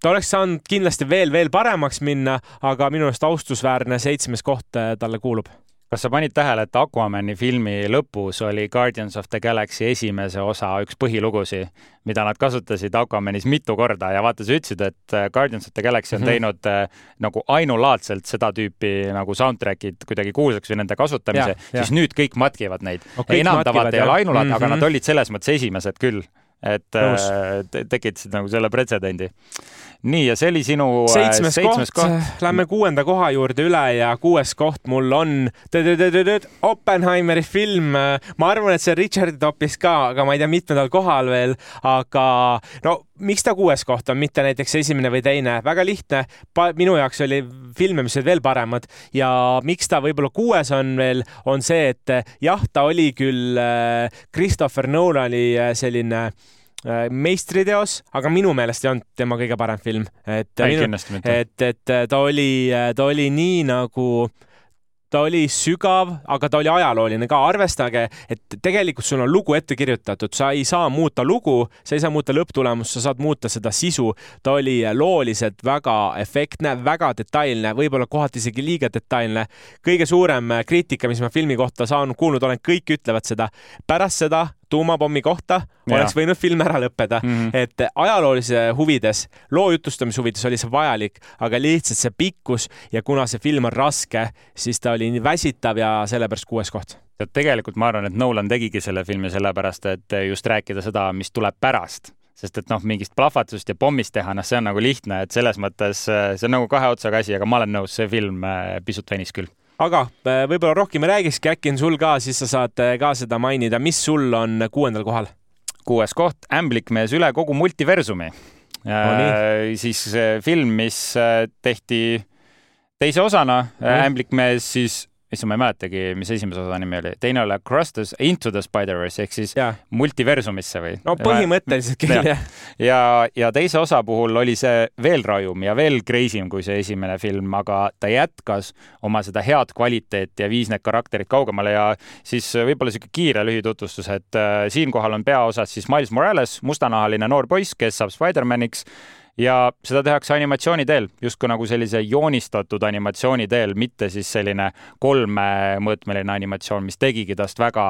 ta oleks saanud kindlasti veel, veel paremaks minna, aga minu arust austusväärne seitsmes koht äh, talle kuulub kas sa panid tähele, et Aquamani filmi lõpus oli Guardians of the Galaxy esimese osa üks põhilugusi, mida nad kasutasid Aquamanis mitu korda ja vaata, sa ütlesid, et äh, Guardians of the Galaxy on mm -hmm. teinud äh, nagu ainulaadselt seda tüüpi nagu soundtrack'id kuidagi kuulsaks või nende kasutamise, siis nüüd kõik matkivad neid no,. enam ta vaata ei ole ainulaadne mm, -hmm. aga nad mhm. olid selles mõttes esimesed küll et äh, tekitasid nagu selle pretsedendi. nii, ja see oli sinu äh, seitsmes, seitsmes koht, koht.. Lähme kuuenda koha juurde üle ja kuues koht mul on Oppenheimeri film. ma arvan, et see Richardi topis ka, aga ma ei tea, mitmendal kohal veel, aga no miks ta kuues koht on, mitte näiteks esimene või teine, väga lihtne. minu jaoks oli filme, mis olid veel paremad ja miks ta võib-olla kuues on veel, on see, et jah, ta oli küll äh, Christopher Nolani äh, selline äh, meistriteos, aga minu meelest ei olnud tema kõige parem film. et, et, et ta oli, ta oli nii nagu ta oli sügav, aga ta oli ajalooline ka, arvestage, et tegelikult sul on lugu ette kirjutatud, sa ei saa muuta lugu, sa ei saa muuta lõpptulemust, sa saad muuta seda sisu. ta oli looliselt väga efektne, väga detailne, võib-olla kohati isegi liiga detailne. kõige suurem kriitika, mis ma filmi kohta saan, kuulnud olen, kõik ütlevad seda. pärast seda tuumapommi kohta oleks võinud film ära lõppeda. Mm, -hmm. et ajaloolise huvides, loo jutustamise huvides oli see vajalik, aga lihtsalt see pikkus ja kuna see film on raske, siis ta oli nii väsitav ja sellepärast kuues koht. Tead, tegelikult ma arvan, et Nolan tegigi selle filmi sellepärast, et just rääkida seda, mis tuleb pärast. Sest et noh, mingist plahvatusest ja pommist teha, noh, see on nagu lihtne, et selles mõttes see on nagu kahe otsaga asi, aga ma olen nõus, see film äh, pisut venis küll aga äh, võib-olla rohkem ei räägikski, äkki on sul ka, siis sa saad äh, ka seda mainida, mis sul on kuuendal kohal? kuues koht, Ämblikmees üle kogu multiversumi no,. Äh, siis film, mis tehti teise osana mm., Ämblikmees siis issand, ma ei mäletagi, mis esimese osa nimi oli, teine oli Across the, Into the Spider-verse ehk siis ja. multiversumisse või? no põhimõtteliselt küll, jah. ja, ja teise osa puhul oli see veel rajum ja veel crazy im kui see esimene film, aga ta jätkas oma seda head kvaliteeti ja viis need karakterid kaugemale ja siis võib-olla sihuke kiire lühitutvustus, et äh, siinkohal on peaosas siis Miles Morales, mustanahaline noor poiss, kes saab Spider-maniks ja seda tehakse animatsiooni teel, justkui nagu sellise joonistatud animatsiooni teel, mitte siis selline kolmemõõtmeline animatsioon, mis tegigi tast väga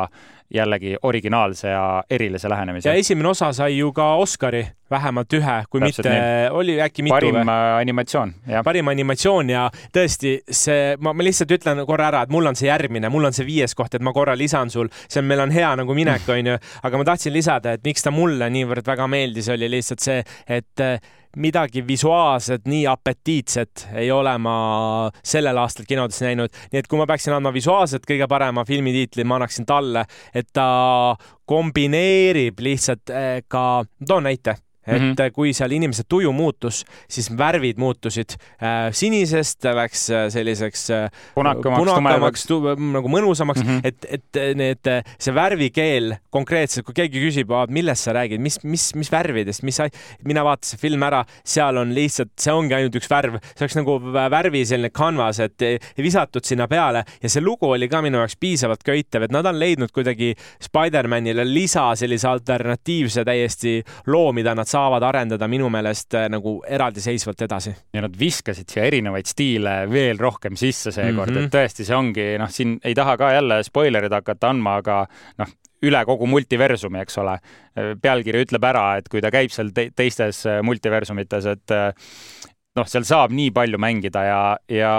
jällegi originaalse ja erilise lähenemise. ja esimene osa sai ju ka Oscari, vähemalt ühe, kui Täpselt mitte, oli äkki mitu parim või? äh, animatsioon, jah. parim animatsioon ja tõesti see, ma, ma lihtsalt ütlen korra ära, et mul on see järgmine, mul on see viies koht, et ma korra lisan sul, see on, meil on hea nagu minek, onju, aga ma tahtsin lisada, et miks ta mulle niivõrd väga meeldis, oli lihtsalt see, et midagi visuaalset, nii apetiitset ei ole ma sellel aastal kinodes näinud. nii et kui ma peaksin andma visuaalselt kõige parema filmitiitli, ma annaksin talle, et ta kombineerib lihtsalt eh, ka, toon näite et mm -hmm. kui seal inimese tuju muutus, siis värvid muutusid äh, sinisest läks äh, selliseks äh, punakamaks, punakamaks, nagu mõnusamaks. Mm, -hmm. et, et need, see värvikeel konkreetselt, kui keegi küsib, millest sa räägid, mis, mis, mis värvidest, mis, mina vaatasin filmi ära, seal on lihtsalt, see ongi ainult üks värv, see oleks nagu värvi selline canvas, et visatud sinna peale. Ja see lugu oli ka minu jaoks piisavalt köitev, et nad on leidnud kuidagi Spider-manile lisa sellise alternatiivse täiesti loo, mida nad saavad saavad arendada minu meelest äh, nagu eraldiseisvalt edasi. ja nad viskasid siia erinevaid stiile veel rohkem sisse seekord mm, -hmm. et tõesti, see ongi noh, siin ei taha ka jälle spoilerid hakata andma, aga noh, üle kogu multiversumi, eks ole. pealkiri ütleb ära, et kui ta käib seal te teistes äh, multiversumites, et äh, noh, seal saab nii palju mängida ja, ja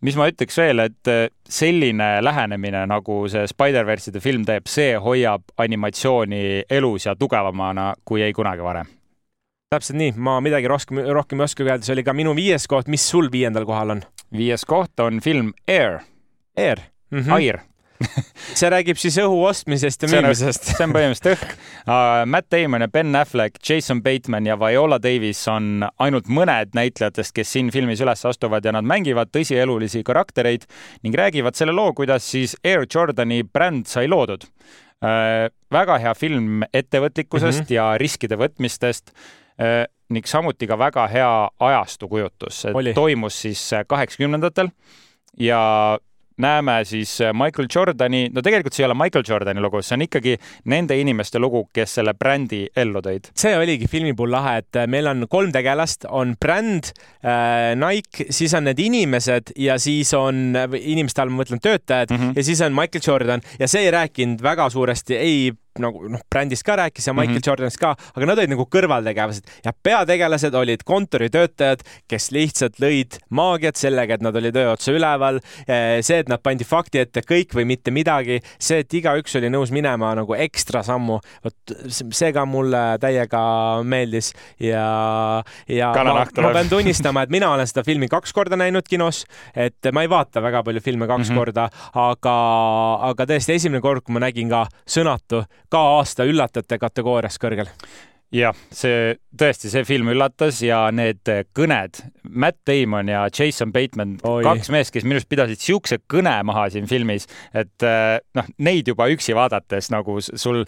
mis ma ütleks veel, et selline lähenemine, nagu see Spider-verse'ide film teeb, see hoiab animatsiooni elus ja tugevamana kui ei kunagi varem. täpselt nii, ma midagi rohkem, rohkem ei oskagi öelda, see oli ka minu viies koht, mis sul viiendal kohal on? viies koht on film Air. Air mm? -hmm. Air see räägib siis õhu ostmisest ja müümisest. see on põhimõtteliselt õhk uh,. Matt Damon ja Ben Affleck, Jason Bateman ja Viola Davis on ainult mõned näitlejatest, kes siin filmis üles astuvad ja nad mängivad tõsielulisi karaktereid ning räägivad selle loo, kuidas siis Air Jordani bränd sai loodud uh,. väga hea film ettevõtlikkusest mm -hmm. ja riskide võtmistest uh, ning samuti ka väga hea ajastukujutus. toimus siis kaheksakümnendatel ja näeme siis äh, Michael Jordani, no tegelikult see ei ole Michael Jordani lugu, see on ikkagi nende inimeste lugu, kes selle brändi ellu tõid. see oligi filmi puhul lahe, et äh, meil on kolm tegelast, on bränd äh,, Nike, siis on need inimesed ja siis on, inimeste all ma mõtlen töötajad mm -hmm. ja siis on Michael Jordan ja see ei rääkinud väga suuresti ei nagu noh, brändist ka rääkis ja Michael mm -hmm. Jordanist ka, aga nad olid nagu kõrvaltegelased ja peategelased olid kontoritöötajad, kes lihtsalt lõid maagiat sellega, et nad olid öö otsa üleval. Eh, see, et nad pandi fakti ette kõik või mitte midagi, see, et igaüks oli nõus minema nagu ekstra sammu, vot see ka mulle täiega meeldis ja, ja ma, ma pean tunnistama, et mina olen seda filmi kaks korda näinud kinos, et ma ei vaata väga palju filme kaks mm -hmm. korda, aga, aga tõesti esimene kord, kui ma nägin ka Sõnatu ka aasta üllatajate kategoorias kõrgel jah, see tõesti, see film üllatas ja need kõned, Matt Damon ja Jason Bateman, kaks meest, kes minu arust pidasid siukse kõne maha siin filmis, et eh, noh, neid juba üksi vaadates nagu sul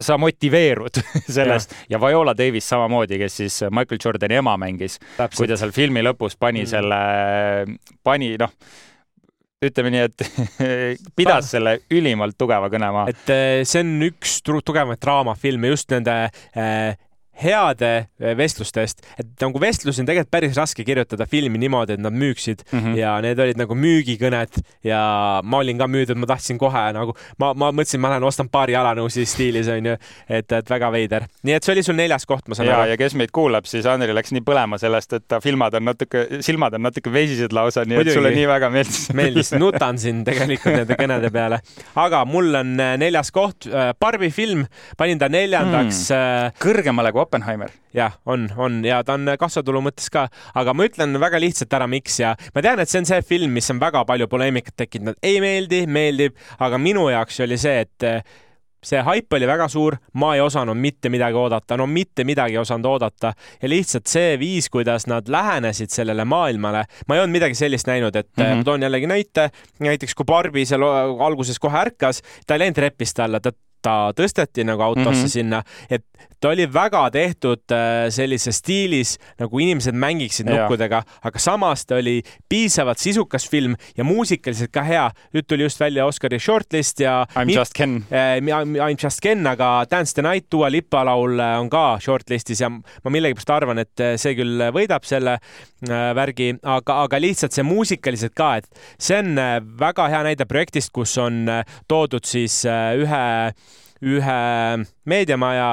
sa motiveerud sellest ja. ja Viola Davis samamoodi, kes siis Michael Jordani ema mängis, kui ta seal filmi lõpus pani mm. selle, pani noh ütleme nii, et pidas selle ülimalt tugeva kõne maha. et äh, see on üks tugevamaid draamafilme just nende äh, heade eh, vestluste eest, et nagu vestlusi on tegelikult päris raske kirjutada filmi niimoodi, et nad müüksid mm -hmm. ja need olid nagu müügikõned ja ma olin ka müüdud, ma tahtsin kohe nagu, ma, ma mõtlesin, ma lähen ostan paari jalanõusid stiilis onju, et, et väga veider. nii et see oli sul neljas koht, ma saan aru. ja kes meid kuulab, siis Anneli läks nii põlema sellest, et ta filmad on natuke, silmad on natuke veisised lausa, nii Muidugi. et sulle nii väga meeldis. meeldis, nutan siin tegelikult nende kõnede peale. aga mul on eh, neljas koht, eh, Barbi film, panin ta neljandaks mm.. kõrgemale kui Oppenheimer. jah, on, on. Ja ta on kassatulu mõttes ka, aga ma ütlen väga lihtsalt ära, miks. Ja ma tean, et see on see film, mis on väga palju poleemikat tekitanud, ei meeldi, meeldib, aga minu jaoks oli see, et eh, see haip oli väga suur, ma ei osanud mitte midagi oodata, no mitte midagi ei osanud oodata. Ja lihtsalt see viis, kuidas nad lähenesid sellele maailmale, ma ei olnud midagi sellist näinud, et mm -hmm. ma toon jällegi näite, näiteks kui Barbi seal alguses kohe ärkas, ta ei läinud trepist alla, ta ta tõsteti nagu autosse mm -hmm. sinna, et ta oli väga tehtud äh, sellises stiilis, nagu inimesed mängiksid nukkudega, aga samas ta oli piisavalt sisukas film ja muusikaliselt ka hea. nüüd tuli just välja Oscari shortlist ja I m just Ken äh,. I m just Ken, aga Dance the Night, Dua Lipa laul äh, on ka shortlistis ja ma millegipärast arvan, et äh, see küll võidab selle värgi, aga, aga lihtsalt see muusikaliselt ka, et see on väga hea näide projektist, kus on toodud siis ühe ühe meediamaja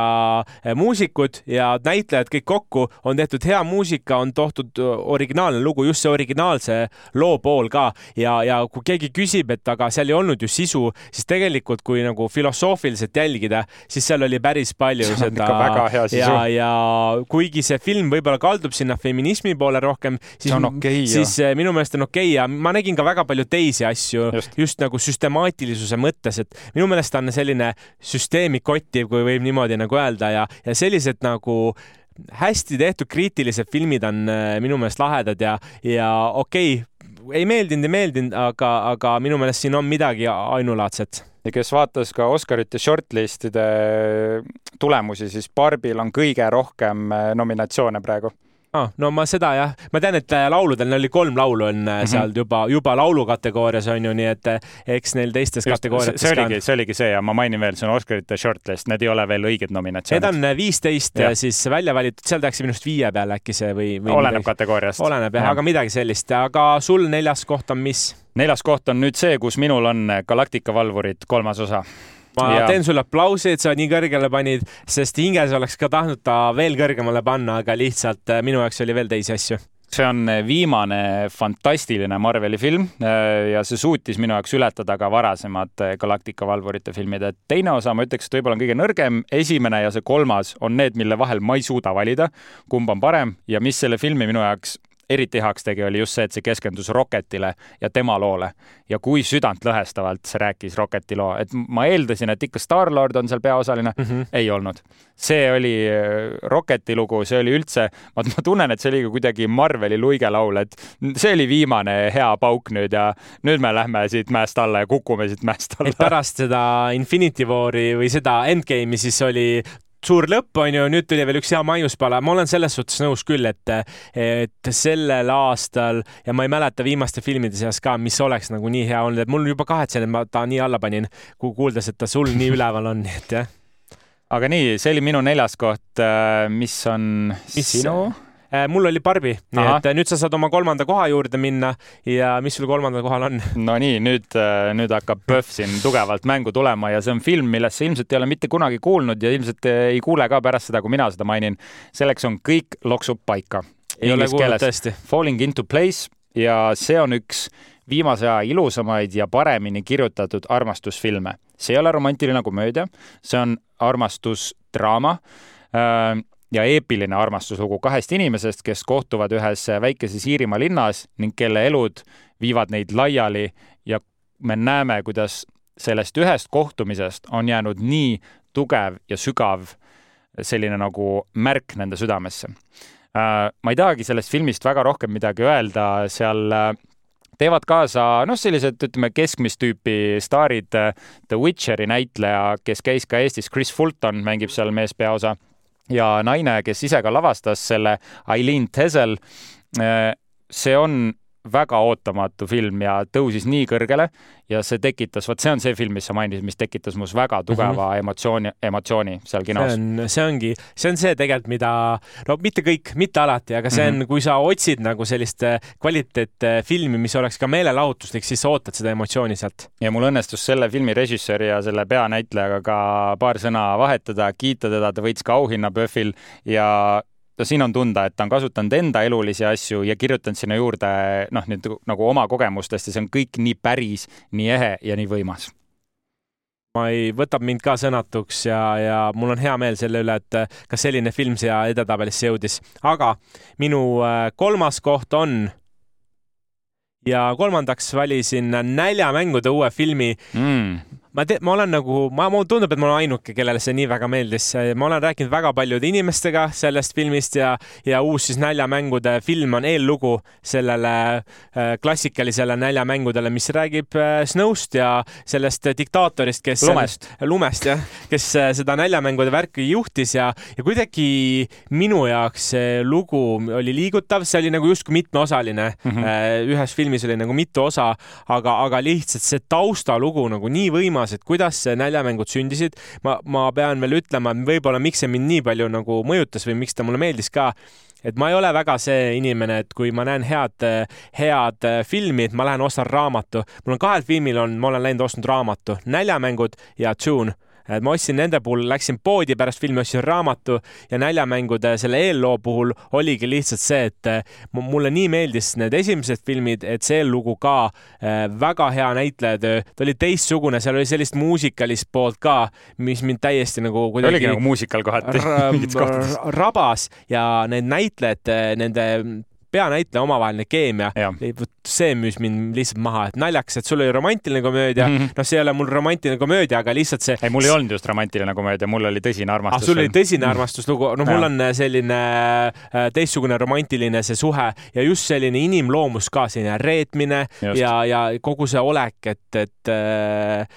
eh, muusikud ja näitlejad kõik kokku, on tehtud hea muusika, on toodud originaalne lugu, just see originaalse loo pool ka ja, ja kui keegi küsib, et aga seal ei olnud ju sisu, siis tegelikult, kui nagu filosoofiliselt jälgida, siis seal oli päris palju seda. ja, ja kuigi see film võib-olla kaldub sinna feminismi poole rohkem, siis, okay, siis jah. minu meelest on okei okay ja ma nägin ka väga palju teisi asju just, just nagu süstemaatilisuse mõttes, et minu meelest on selline süsteemi kottiv, kui võib niimoodi nagu öelda ja, ja sellised nagu hästi tehtud kriitilised filmid on äh, minu meelest lahedad ja, ja okei okay,, ei meeldinud, ei meeldinud, aga, aga minu meelest siin on midagi ainulaadset. Ja kes vaatas ka Oscarite shortlistide tulemusi, siis Barbil on kõige rohkem äh, nominatsioone praegu ah,. no ma seda jah, ma tean, et äh, lauludel neil oli kolm laulu on mm -hmm. seal juba, juba laulu kategoorias on ju, nii et äh, eks neil teistes Just, kategooriates see oligi, see oligi see ja ma mainin veel, see on Oscarite shortlist, need ei ole veel õiged nominatsioonid. Need on viisteist siis välja valitud, seal tehakse minust viie peale äkki see või, või? oleneb midagi. kategooriast. oleneb jah ja., aga midagi sellist, aga sul neljas koht on mis? neljas koht on nüüd see, kus minul on Galactica valvurid kolmas osa ma ja. teen sulle aplausi, et sa nii kõrgele panid, sest hinges oleks ka tahtnud ta veel kõrgemale panna, aga lihtsalt äh, minu jaoks oli veel teisi asju see on äh, viimane fantastiline Marveli film äh, ja see suutis minu jaoks ületada ka varasemad Galactica valvurite filmid, et teine osa ma ütleks, et võib-olla on kõige nõrgem, esimene ja see kolmas on need, mille vahel ma ei suuda valida, kumb on parem ja mis selle filmi minu jaoks eriti heaks tegi, oli just see, et see keskendus Rocketile ja tema loole ja kui südantlõhestavalt see rääkis Rocketi loo, et ma eeldasin, et ikka Star-Lord on seal peaosaline mm, -hmm. ei olnud. see oli äh, Rocketi lugu, see oli üldse, ma tunnen, et see oli ka kuidagi Marveli luigelaul, et see oli viimane hea pauk nüüd ja nüüd me lähme siit mäest alla ja kukume siit mäest alla. pärast seda Infinity War'i või seda Endgame'i siis oli suur lõpp on ju, nüüd tuli veel üks hea maiuspala, ma olen selles suhtes nõus küll, et, et sellel aastal ja ma ei mäleta viimaste filmide seas ka, mis oleks nagu nii hea olnud, et mul juba kahetsen, et ma ta nii alla panin, kuuldes, et ta sul nii üleval on, nii et jah. aga nii, see oli minu neljas koht, mis on mis sinu? Äh, mul oli Barbi, nii et äh, nüüd sa saad oma kolmanda koha juurde minna ja mis sul kolmandal kohal on? no nii, nüüd, äh, nüüd hakkab PÖFF siin tugevalt mängu tulema ja see on film, millest sa ilmselt ei ole mitte kunagi kuulnud ja ilmselt ei kuule ka pärast seda, kui mina seda mainin. selleks on Kõik loksub paika. ei ole kuulnud tõesti. Falling into place ja see on üks viimase aja ilusamaid ja paremini kirjutatud armastusfilme. see ei ole romantiline komöödia, see on armastusdraama ja eepiline armastuslugu kahest inimesest, kes kohtuvad ühes väikeses Iirimaa linnas ning kelle elud viivad neid laiali ja me näeme, kuidas sellest ühest kohtumisest on jäänud nii tugev ja sügav selline nagu märk nende südamesse. Äh, ma ei tahagi sellest filmist väga rohkem midagi öelda, seal äh, teevad kaasa noh, sellised ütleme keskmist tüüpi staarid. Äh, The Witcheri näitleja, kes käis ka Eestis, Chris Fulton mängib seal meespeaosa ja naine, kes ise ka lavastas selle, Eileen Tesel, äh, see on väga ootamatu film ja tõusis nii kõrgele ja see tekitas, vot see on see film, mis sa mainisid, mis tekitas mus väga tugeva mm -hmm. emotsiooni, emotsiooni seal kinos. see on, see ongi, see on see tegelikult, mida, no mitte kõik, mitte alati, aga see on mm, -hmm. kui sa otsid nagu sellist äh, kvaliteetfilmi, mis oleks ka meelelahutuslik, siis sa ootad seda emotsiooni sealt. ja mul õnnestus selle filmi režissööri ja selle peanäitlejaga ka paar sõna vahetada, kiita teda, ta võitis ka auhinna PÖFFil ja no siin on tunda, et ta on kasutanud enda elulisi asju ja kirjutanud sinna juurde noh, nüüd nagu oma kogemustest ja see on kõik nii päris, nii ehe ja nii võimas ma ei, võtab mind ka sõnatuks ja, ja mul on hea meel selle üle, et ka selline film siia edetabelisse jõudis. aga minu äh, kolmas koht on ja kolmandaks valisin Näljamängude uue filmi mm ma te-, ma olen nagu, ma, mulle tundub, et ma olen ainuke, kellele see nii väga meeldis. ma olen rääkinud väga paljude inimestega sellest filmist ja, ja uus siis Näljamängude film on eellugu sellele äh, klassikalisele Näljamängudele, mis räägib äh, Snowst ja sellest diktaatorist, kes lumest, lumest jah, kes äh, seda Näljamängude värki juhtis ja, ja kuidagi minu jaoks see lugu oli liigutav, see oli nagu justkui mitmeosaline mm. -hmm. ühes filmis oli nagu mitu osa, aga, aga lihtsalt see taustalugu nagu nii võimas teemas, et kuidas näljamängud sündisid. ma, ma pean veel ütlema, võib-olla miks see mind nii palju nagu mõjutas või miks ta mulle meeldis ka et ma ei ole väga see inimene, et kui ma näen head, head filmi, et ma lähen ostan raamatu. mul on kahel filmil on, ma olen läinud ostnud raamatu, Näljamängud ja Tune et ma ostsin nende puhul, läksin poodi pärast filmi, ostsin raamatu ja näljamängude selle eelloo puhul oligi lihtsalt see, et eh, mulle nii meeldis need esimesed filmid, et see eellugu ka äh, väga hea näitlejatöö, ta oli teistsugune, seal oli sellist muusikalist poolt ka, mis mind täiesti nagu kuidagi. oligi nagu muusikal kohati mingites kohtades. rabas ja need näitlejad, nende peanäitleja omavaheline keemia, vot see müüs mind lihtsalt maha, et naljakas, et sul oli romantiline komöödia mm, -hmm. noh, see ei ole mul romantiline komöödia, aga lihtsalt see. ei, mul ei olnud just romantiline komöödia, mul oli tõsine armastus. ah, sul oli tõsine armastuslugu, no mul on äh, selline äh, teistsugune romantiline see suhe ja just selline inimloomus ka, selline reetmine just. ja, ja kogu see olek, et, et äh,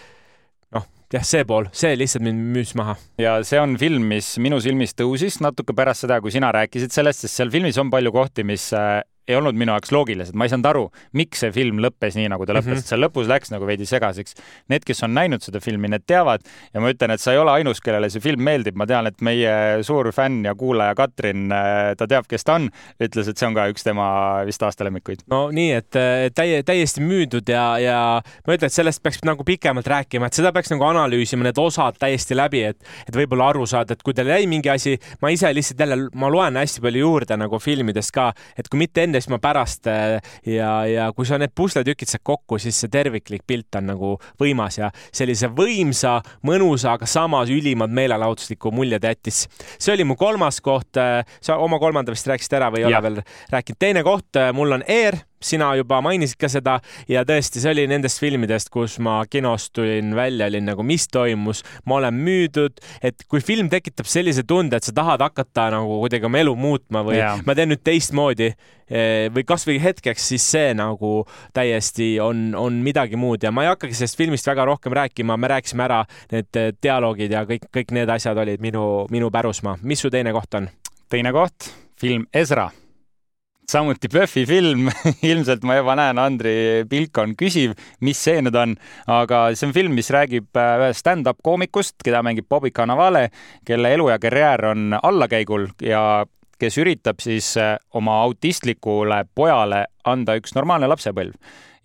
jah, see pool, see lihtsalt mind müüs maha. ja see on film, mis minu silmis tõusis natuke pärast seda, kui sina rääkisid sellest, sest seal filmis on palju kohti, mis äh, ei olnud minu jaoks loogilised, ma ei saanud aru, miks see film lõppes nii, nagu ta lõppes mm, -hmm. seal lõpus läks nagu veidi segaseks. Need, kes on näinud seda filmi, need teavad ja ma ütlen, et sa ei ole ainus, kellele see film meeldib, ma tean, et meie suur fänn ja kuulaja Katrin, äh, ta teab, kes ta on, ütles, et see on ka üks tema vist aastalemmikuid. no nii, et täie, täiesti müüdud ja, ja ma ütlen, et sellest peaks nagu pikemalt rääkima, et seda peaks nagu analüüsima, need osad täiesti läbi, et, et võib-olla aru saada, et kui teil jäi mingi asi, ma ise lihtsalt jälle, ma loen hästi palju juurde nagu filmidest ka, et kui mitte enne enne, siis ma pärast äh, ja, ja kui sa need pusletükid saad kokku, siis see terviklik pilt on nagu võimas ja sellise võimsa, mõnusa, aga samas ülimalt meelelahutusliku mulje ta jättis. see oli mu kolmas koht. Äh, sa oma kolmanda vist rääkisid ära või ei ja. ole veel rääkinud? teine koht, äh, mul on Air sina juba mainisid ka seda ja tõesti, see oli nendest filmidest, kus ma kinost tulin välja, olin nagu, mis toimus, ma olen müüdud, et kui film tekitab sellise tunde, et sa tahad hakata nagu kuidagi oma elu muutma või yeah. ma teen nüüd teistmoodi eh, või kasvõi hetkeks, siis see nagu täiesti on, on midagi muud ja ma ei hakkagi sellest filmist väga rohkem rääkima, me rääkisime ära need eh, dialoogid ja kõik, kõik need asjad olid minu, minu pärusmaa. mis su teine koht on? teine koht, film Ezra samuti PÖFFi film ilmselt ma juba näen, Andri pilk on küsiv, mis see nüüd on, aga see on film, mis räägib äh, ühest stand-up koomikust, keda mängib Bobby Cannavale, kelle elu ja karjäär on allakäigul ja kes üritab siis äh, oma autistlikule pojale anda üks normaalne lapsepõlv.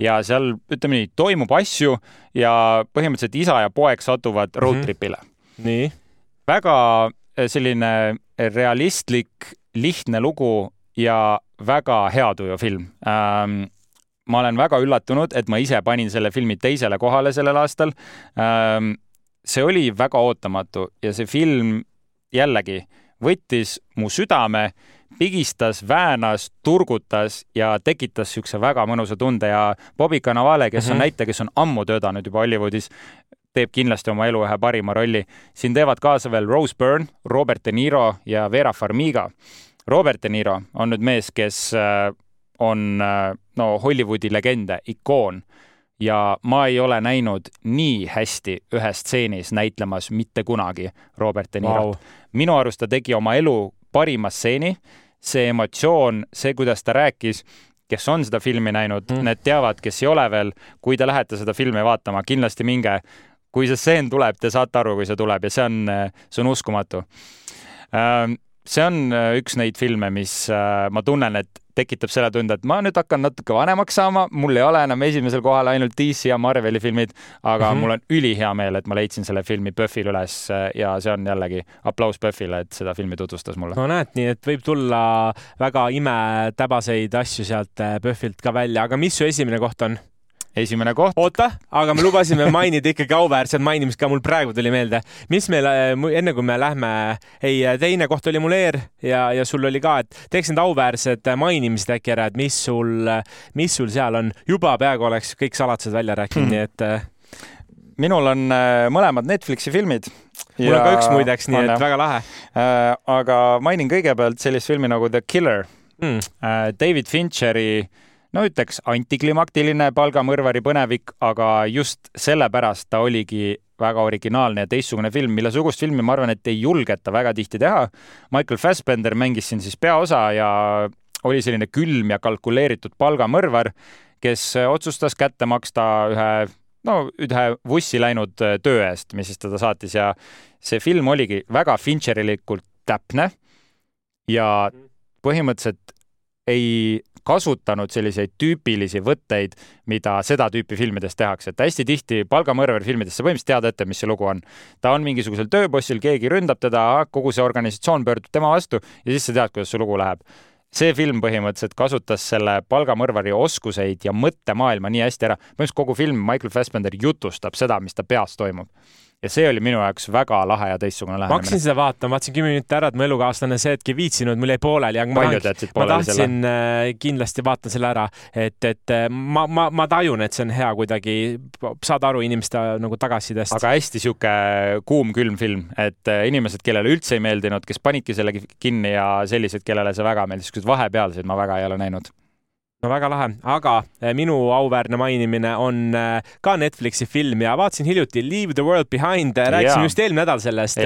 ja seal, ütleme nii, toimub asju ja põhimõtteliselt isa ja poeg satuvad road mhm. trip'ile mm. -hmm. nii? väga äh, selline realistlik, lihtne lugu ja väga hea tuju film ähm, ma olen väga üllatunud, et ma ise panin selle filmi teisele kohale sellel aastal ähm,. see oli väga ootamatu ja see film jällegi võttis mu südame, pigistas, väänas, turgutas ja tekitas niisuguse väga mõnusa tunde ja Bobby Cannavale, kes mm -hmm. on mhm. näitleja, kes on ammu töötanud juba Hollywoodis, teeb kindlasti oma elu ühe parima rolli. siin teevad kaasa veel Rose Byrne, Robert De Niro ja Vera Farmiga Robert De Niro on nüüd mees, kes äh, on äh, no Hollywoodi legende, ikoon ja ma ei ole näinud nii hästi ühes stseenis näitlemas mitte kunagi Robert De Nirot wow.. minu arust ta tegi oma elu parima stseeni, see emotsioon, see, kuidas ta rääkis, kes on seda filmi näinud Mm. mm., need teavad, kes ei ole veel, kui te lähete seda filmi vaatama, kindlasti minge. kui see stseen tuleb, te saate aru, kui see tuleb ja see on, see on uskumatu. See on äh, üks neid filme, mis äh, ma tunnen, et tekitab selle tunde, et ma nüüd hakkan natuke vanemaks saama, mul ei ole enam esimesel kohal ainult DC ja Marveli filmid, aga mm. -hmm. mul on ülihea meel, et ma leidsin selle filmi PÖFFil üles äh, ja see on jällegi aplaus PÖFFile, et seda filmi tutvustas mulle. no näed, nii et võib tulla väga imetäbaseid asju sealt PÖFFilt ka välja, aga mis su esimene koht on? Esimene koht, oota, aga me lubasime mainida ikkagi auväärset mainimist ka, mul praegu tuli meelde. mis meil, enne kui me lähme, ei, teine koht oli mul Eer ja, ja sul oli ka, et teeks need auväärsed mainimised äkki ära, et mis sul, mis sul seal on. juba peaaegu oleks kõik saladused välja rääkinud Hmm. mm., nii et äh, minul on äh, mõlemad Netflixi filmid. mul on ka üks muideks, nii et väga lahe äh,. aga mainin kõigepealt sellist filmi nagu The Killer mm.. äh,. David Fincheri no ütleks antiklimaktiline palgamõrvari põnevik, aga just sellepärast ta oligi väga originaalne ja teistsugune film, mille sugust filmi ma arvan, et ei julgeta väga tihti teha. Michael Fassbender mängis siin siis peaosa ja oli selline külm ja kalkuleeritud palgamõrvar, kes otsustas kätte maksta ühe no ühe vussi läinud töö eest, mis siis teda saatis ja see film oligi väga Fincherilikult täpne ja põhimõtteliselt ei kasutanud selliseid tüüpilisi võtteid, mida seda tüüpi filmides tehakse, et hästi tihti palgamõrvari filmides sa põhimõtteliselt tead ette, mis see lugu on. ta on mingisugusel tööbossil, keegi ründab teda, kogu see organisatsioon pöördub tema vastu ja siis sa tead, kuidas see lugu läheb see film põhimõtteliselt kasutas selle palgamõrvari oskuseid ja mõttemaailma nii hästi ära. põhimõtteliselt kogu film Michael Fassbender jutustab seda, mis ta peas toimub. Ja see oli minu jaoks väga lahe ja teistsugune ma hakkasin lähenemine. seda vaatama, vaatasin kümme minutit ära, et mu elukaaslane see hetk ei viitsinud, mul jäi pooleli, aga ma jätsid ma tahtsin äh, kindlasti vaatan selle ära, et, et äh, ma, ma, ma tajun, et see on hea kuidagi saada aru inimeste nagu tagasisidest. aga hästi sihuke kuum, külm film, et äh, inimesed, kellele üldse ei meeldinud, kes panidki selle kinni ja sellised, kellele see väga meeldis, siuksed vahepealsed ma väga ei ole näinud. No väga lahe, aga äh, minu auväärne mainimine on äh, ka Netflixi film ja vaatasin hiljuti Leave the world behind, rääkisime Jaa. just eelmine nädal sellest.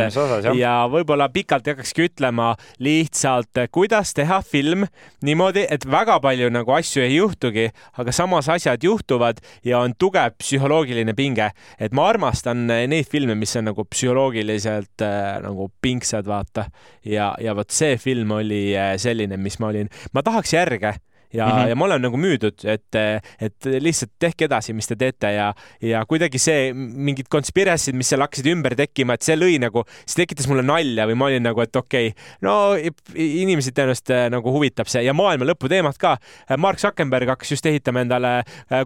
ja. võib-olla pikalt ei hakkakski ütlema lihtsalt, kuidas teha film niimoodi, et väga palju nagu asju ei juhtugi, aga samas asjad juhtuvad ja on tugev psühholoogiline pinge. et ma armastan neid filme, mis on nagu psühholoogiliselt nagu pingsad, vaata. ja, ja vot see film oli selline, mis ma olin, ma tahaks järge ja mm. -hmm. ja ma olen nagu müüdud, et, et lihtsalt tehke edasi, mis te teete ja, ja kuidagi see mingid conspiracy'd, mis seal hakkasid ümber tekkima, et see lõi nagu, see tekitas mulle nalja või ma olin nagu, et okei okay,, no inimesi tõenäoliselt äh, nagu huvitab see ja maailma lõpu teemat ka. Mark Zuckerberg hakkas just ehitama endale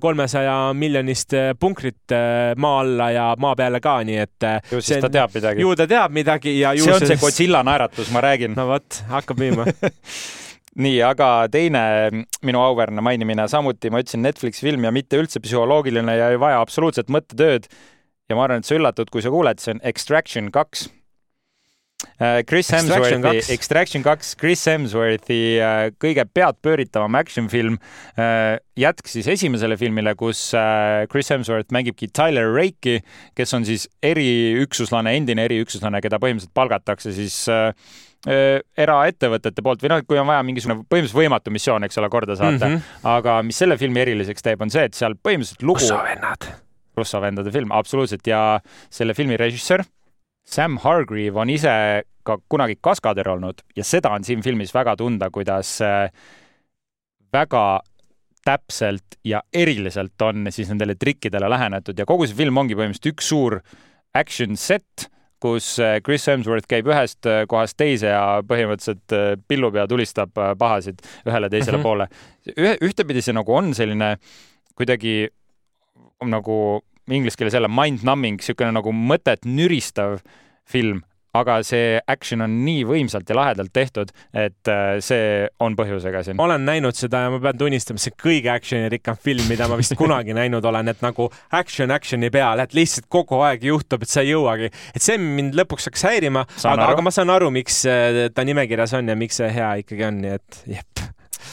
kolmesaja miljonist äh, punkrit äh, maa alla ja maa peale ka, nii et. ju siis ta teab midagi. ju ta teab midagi ja ju see on see Godzilla naeratus, ma räägin. no vot, hakkab müüma nii, aga teine minu auväärne mainimine samuti, ma ütlesin Netflixi film ja mitte üldse psühholoogiline ja ei vaja absoluutselt mõttetööd. ja ma arvan, et sa üllatud, kui sa kuuled, see on Extraction kaks. Chris Extraction Hemsworthi. Extraction kaks, Chris Hemsworthi äh, kõige peadpööritavam action film. jätk siis esimesele filmile, kus äh, Chris Hemsworth mängibki Tyler Rake'i, kes on siis eriüksuslane, endine eriüksuslane, keda põhimõtteliselt palgatakse siis äh, äh, eraettevõtete poolt või noh, kui on vaja mingisugune põhimõtteliselt võimatu missioon, eks ole, korda saata mm. -hmm. aga mis selle filmi eriliseks teeb, on see, et seal põhimõtteliselt lugu. Russo vennad. Russo vendade film, absoluutselt ja selle filmi režissöör Sam Hargrave on ise ka kunagi kaskadör olnud ja seda on siin filmis väga tunda, kuidas äh, väga täpselt ja eriliselt on siis nendele trikkidele lähenetud ja kogu see film ongi põhimõtteliselt üks suur action set kus äh, Chris Hemsworth käib ühest äh, kohast teise ja põhimõtteliselt äh, pillub ja tulistab pahasid ühele teisele mm -hmm. poole. ühe, ühtepidi see nagu on selline kuidagi nagu inglise keeles jälle mind-numbing, niisugune nagu mõtet nüristav film, aga see action on nii võimsalt ja lahedalt tehtud, et see on põhjusega siin. ma olen näinud seda ja ma pean tunnistama, see kõige actionirikkam film, mida ma vist kunagi näinud olen, et nagu action action'i peal, et lihtsalt kogu aeg juhtub, et sa ei jõuagi. et see mind lõpuks hakkas häirima, aga, aga ma saan aru, miks ta nimekirjas on ja miks see hea ikkagi on, nii et jep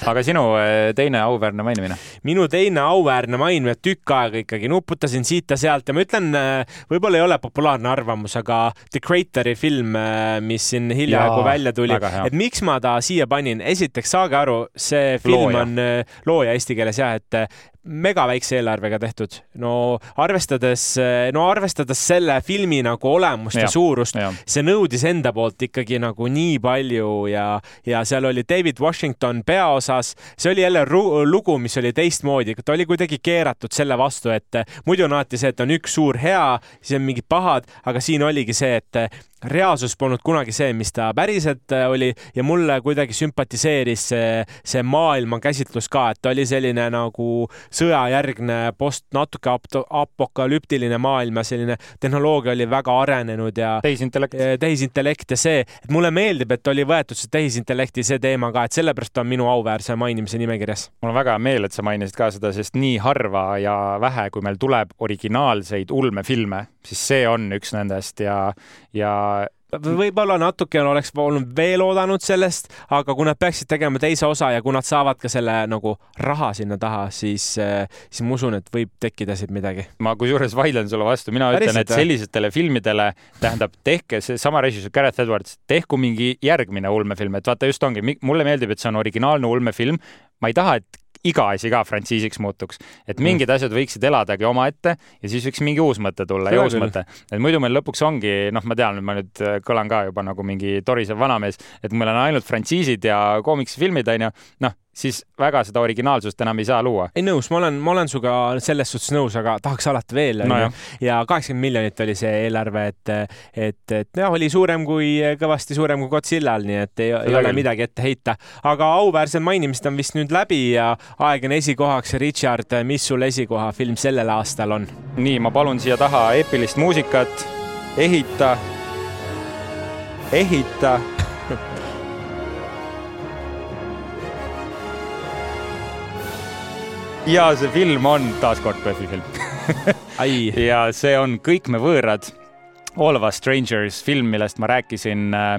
aga sinu äh, teine auväärne mainimine? minu teine auväärne mainimine, tükk aega ikkagi nuputasin siit ja sealt ja ma ütlen, äh, võib-olla ei ole populaarne arvamus, aga The Creator'i film, äh, mis siin hiljaaegu välja tuli, et miks ma ta siia panin, esiteks saage aru, see film looja. on looja eesti keeles jah, et mega väikse eelarvega tehtud. no arvestades, no arvestades selle filmi nagu olemust ja, ja suurust, see nõudis enda poolt ikkagi nagu nii palju ja, ja seal oli David Washington peaosas. see oli jälle lugu, mis oli teistmoodi, ta oli kuidagi keeratud selle vastu, et muidu on alati see, et on üks suur hea, siis on mingid pahad, aga siin oligi see, et reaalsus polnud kunagi see, mis ta päriselt äh, oli ja mulle kuidagi sümpatiseeris see, see maailma käsitlus ka, et ta oli selline nagu sõjajärgne post, natuke apokalüptiline maailm ja selline tehnoloogia oli väga arenenud ja tehisintellekt, tehisintellekt ja see, et mulle meeldib, et oli võetud see tehisintellekti see teema ka, et sellepärast on minu auväärse mainimise nimekirjas. mul on väga hea meel, et sa mainisid ka seda, sest nii harva ja vähe, kui meil tuleb originaalseid ulmefilme, siis see on üks nendest ja, ja võib-olla natuke oleks olnud veel oodanud sellest, aga kui nad peaksid tegema teise osa ja kui nad saavad ka selle nagu raha sinna taha, siis, siis ma usun, et võib tekkida siit midagi. ma kusjuures vaidlen sulle vastu, mina Päriselt, ütlen, et sellisetele filmidele, tähendab, tehke seesama režissöör Gareth Edwards, tehku mingi järgmine ulmefilm, et vaata, just ongi, mulle meeldib, et see on originaalne ulmefilm. ma ei taha, et iga asi ka frantsiisiks muutuks. et mingid mm. asjad võiksid eladagi omaette ja siis võiks mingi uus mõte tulla ja uus mõte. et muidu meil lõpuks ongi, noh, ma tean, ma nüüd äh, kõlan ka juba nagu mingi torisev vanamees, et meil on ainult frantsiisid ja koomiksifilmid, onju. noh, siis väga seda originaalsust enam ei saa luua. ei nõus, ma olen, ma olen sinuga selles suhtes nõus, aga tahaks alati veel no. ja kaheksakümmend miljonit oli see eelarve, et, et, et jah, oli suurem kui, kõvasti suurem kui Godzillal, nii et ei, ei ole midagi ette heita. aga auväärsed mainimist on vist nüüd läbi ja aeg on esikohaks. Richard, mis sul esikohafilm sellel aastal on? nii, ma palun siia taha eepilist muusikat. ehita, ehita ja see film on taaskord PÖFFi film. Ja see on Kõik me võõrad, All of us strangers film, millest ma rääkisin äh,